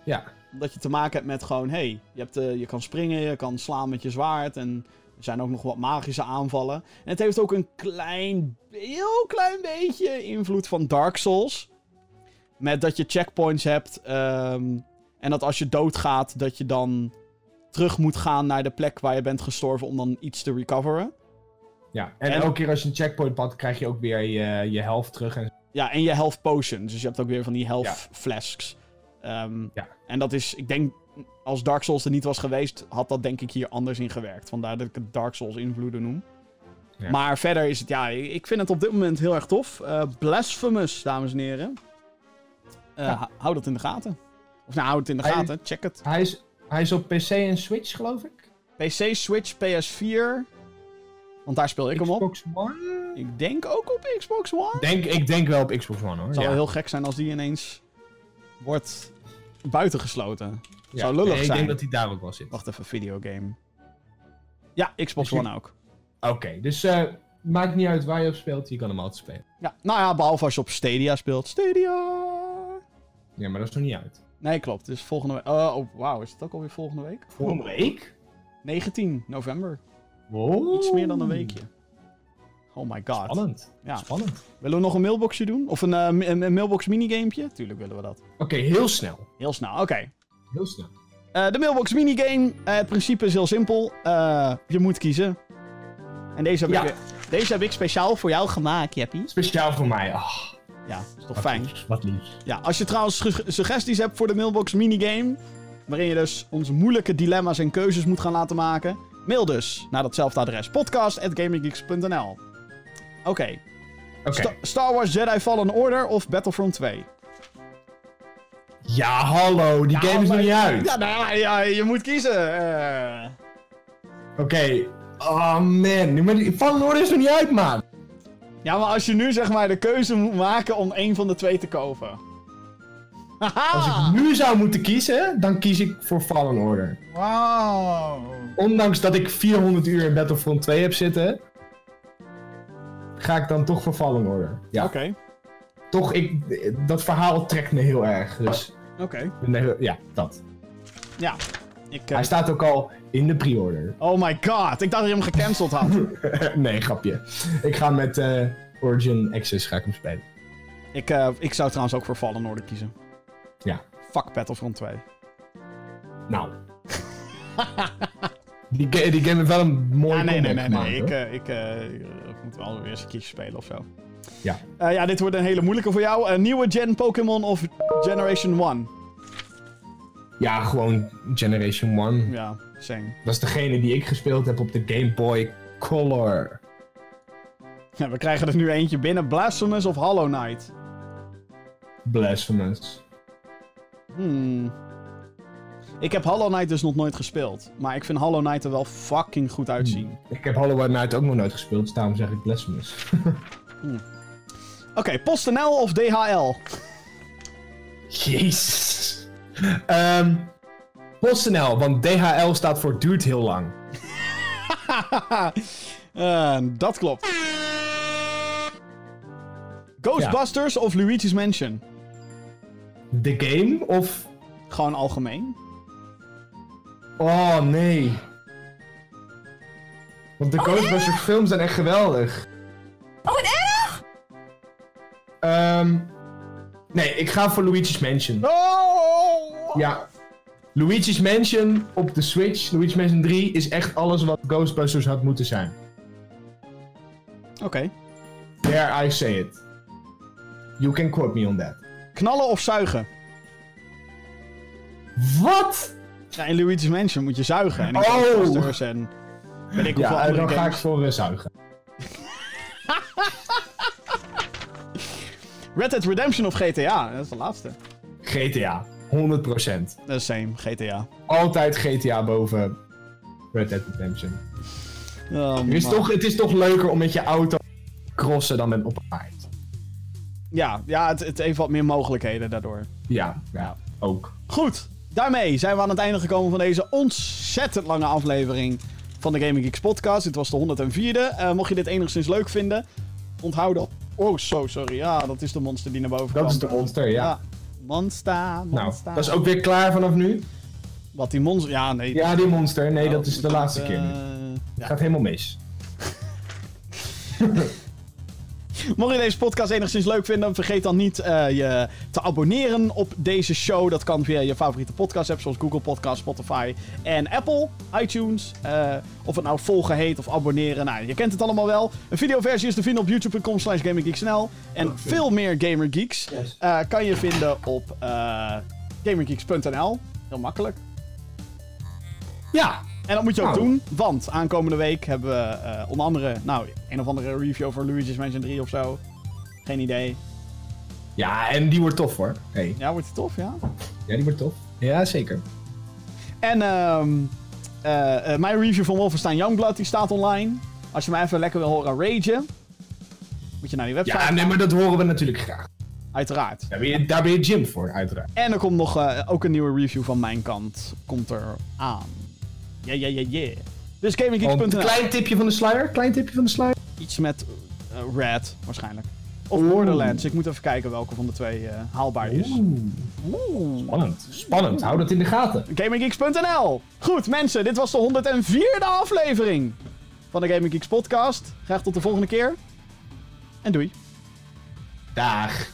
Ja, Omdat je te maken hebt met gewoon, hey, je, hebt, eh, je kan springen, je kan slaan met je zwaard en er zijn ook nog wat magische aanvallen. En het heeft ook een klein, heel klein beetje invloed van Dark Souls. Met dat je checkpoints hebt ehm, en dat als je doodgaat, dat je dan terug moet gaan naar de plek waar je bent gestorven om dan iets te recoveren. Ja. En, En- elke keer als je een checkpoint pakt, krijg je ook weer je, je helft terug. En... Ja, en je health potions. Dus je hebt ook weer van die health Ja. flasks. Ehm, Ja. En dat is, ik denk, als Dark Souls er niet was geweest, had dat denk ik hier anders in gewerkt. Vandaar dat ik het Dark Souls invloeden noem. Ja. Maar verder is het, ja, ik vind het op dit moment heel erg tof. Eh, Blasphemous, dames en heren. Ja. hou- Hou dat in de gaten. Of nou, hou het in de Hij- gaten. Check het. Hij, is, hij is op PC en Switch, geloof ik. PC, Switch, PS4. Want daar speel ik hem op. Xbox One? Ik denk ook op Xbox One. Denk, ik denk wel op Xbox One hoor. Het zou ja. wel heel gek zijn als die ineens wordt buitengesloten. Ja. zou lullig Nee, Ik zijn. denk dat hij daar ook wel zit. Wacht even, videogame. Ja, Xbox Dus je- One ook. Oké, dus eh, maakt niet uit waar je op speelt, je kan hem altijd spelen. Ja, nou ja, behalve als je op Stadia speelt. Stadia! Ja, maar dat is nog niet uit. Nee, klopt. Dus volgende week. Oh, oh wauw, is het ook alweer volgende week? Volgende week? 19 november. Wow. Iets meer dan een weekje. Oh my god. Spannend. Ja. Spannend. Willen we nog een mailboxje doen? Of een, mi- een, een mailbox minigamepje? Tuurlijk willen we dat. Oké, heel snel. Heel snel, oké. Heel snel. Eh, de mailbox minigame. Eh, het principe is heel simpel. Je moet kiezen. En deze heb, Ja. ik, deze heb ik speciaal voor jou gemaakt, Jeppie. Speciaal voor mij. Ah, Ja, is toch wat fijn. lief, Wat lief. Ja, als je trouwens su- suggesties hebt voor de mailbox minigame, waarin je dus onze moeilijke dilemma's en keuzes moet gaan laten maken, mail dus naar datzelfde adres: podcast@gaminggeeks.nl. Oké. Sta- Star Wars Jedi Fallen Order of Battlefront 2? Ja, hallo. Die game is nog niet uit. Ja, nou ja, je moet kiezen. Eh, Oké. Oh man. Nu, maar die Fallen Order is nog niet uit, man. Ja, maar als je nu zeg maar de keuze moet maken om één van de twee te kopen. Als ik nu zou moeten kiezen, dan kies ik voor Fallen Order. Wow. Ondanks dat ik 400 uur in Battlefront 2 heb zitten, ga ik dan toch voor Fallen Order. Ja, Oké, toch, ik, dat verhaal trekt me heel erg. Dus oké. ja, dat. Ja. Ik, eh, Hij staat ook al in de pre-order. Oh my god, ik dacht dat je hem gecanceld had. nee, grapje. Ik ga met eh, Origin Access ga ik hem spelen. ik, eh, ik zou trouwens ook voor Fallen Order kiezen. Ja. Fuck Battlefront 2. Nou. die, ga- die game heeft wel een mooi Ja, nee, nee, nee, nee. Ik, eh, ik, eh, ik moet wel weer eens een keertje spelen of zo. Ja. Eh, ja, dit wordt een hele moeilijke voor jou. Een nieuwe gen Pokémon of Generation 1? Ja, gewoon Generation 1. Ja, same. Dat is degene die ik gespeeld heb op de Game Boy Color. Ja, we krijgen er nu eentje binnen. Blasphemous of Hollow Knight? Blasphemous. Hmm. Ik heb Hollow Knight dus nog nooit gespeeld. Maar ik vind Hollow Knight er wel fucking goed uitzien. Ik heb Hollow Knight ook nog nooit gespeeld, dus daarom zeg ik Blasphemous. Oké, PostNL of DHL? Jezus. Ehm PostNL, want DHL staat voor duurt heel lang. Eh, dat klopt. Ghostbusters of Luigi's Mansion? De game of... Gewoon algemeen. Oh, nee. Want de Ghostbusters films zijn echt geweldig. Oh, wat erg! Ehm nee, ik ga voor Luigi's Mansion. Oh! Ja. Luigi's Mansion op de Switch, Luigi's Mansion 3, is echt alles wat Ghostbusters had moeten zijn. Oké. There I say it. You can quote me on that. Knallen of zuigen? Wat? Ja, in Luigi's Mansion moet je zuigen. En in Oh! En... Ben ik Ja, dan ga ik voor eh, zuigen. Red Dead Redemption of GTA? Dat is de laatste. GTA. 100%. Dat is same, GTA. Altijd GTA boven Red Dead Redemption. Oh, Het is, toch, het is toch leuker om met je auto te crossen dan met op een paard. Ja, ja het, het heeft wat meer mogelijkheden daardoor. Ja, ja, ook. Goed, daarmee zijn we aan het einde gekomen van deze ontzettend lange aflevering van de Gaming Geeks podcast. Dit was de 104e. Eh, mocht je dit enigszins leuk vinden, onthoud dan... Oh, zo, sorry. Ja, dat is de monster die naar boven kwam. Dat is de monster, ja. Monster, Nou, dat is ook weer klaar vanaf nu. Wat die monster... Ja, nee. Ja, die monster. Nee, Oh, dat is de laatste het, keer nu. eh, ja. Gaat helemaal mis. Mocht je deze podcast enigszins leuk vinden, vergeet dan niet eh, je te abonneren op deze show. Dat kan via je favoriete podcast app, zoals Google Podcast, Spotify en Apple, iTunes. Eh, of het nou volgen heet of abonneren. Nou, je kent het allemaal wel. Een videoversie is te vinden op youtube.com slash. En veel meer gamergeeks eh, kan je vinden op gamergeeks.nl. Heel makkelijk. Ja, En dat moet je ook Nou. doen, want aankomende week hebben we eh, onder andere, nou, een of andere review over Luigi's Mansion 3 of zo. Geen idee. ja, en die wordt tof hoor. Hey. Ja, wordt het tof, ja. Ja, die wordt tof. Ja, zeker. En ehm eh, eh, mijn review van Wolfenstein Youngblood, die staat online. Als je mij even lekker wil horen ragen, moet je naar die website Ja, nee, maar dat horen we natuurlijk graag. Uiteraard. Daar ben je, daar ben je Jim voor, uiteraard. En er komt nog ook een nieuwe review van mijn kant. Komt er aan. Ja, ja, ja, ja. Dus Een gaminggeeks.nl. klein tipje van de sluier. Klein tipje van de sluier. Iets met eh, Red, waarschijnlijk. Of Oeh. Borderlands. Ik moet even kijken welke van de twee eh, haalbaar is. Oeh. Spannend. Spannend. Hou dat in de gaten. GamingGeeks.nl. Goed, mensen, dit was de 104e aflevering van de Gaming Geeks podcast. Graag tot de volgende keer. En doei. Dag.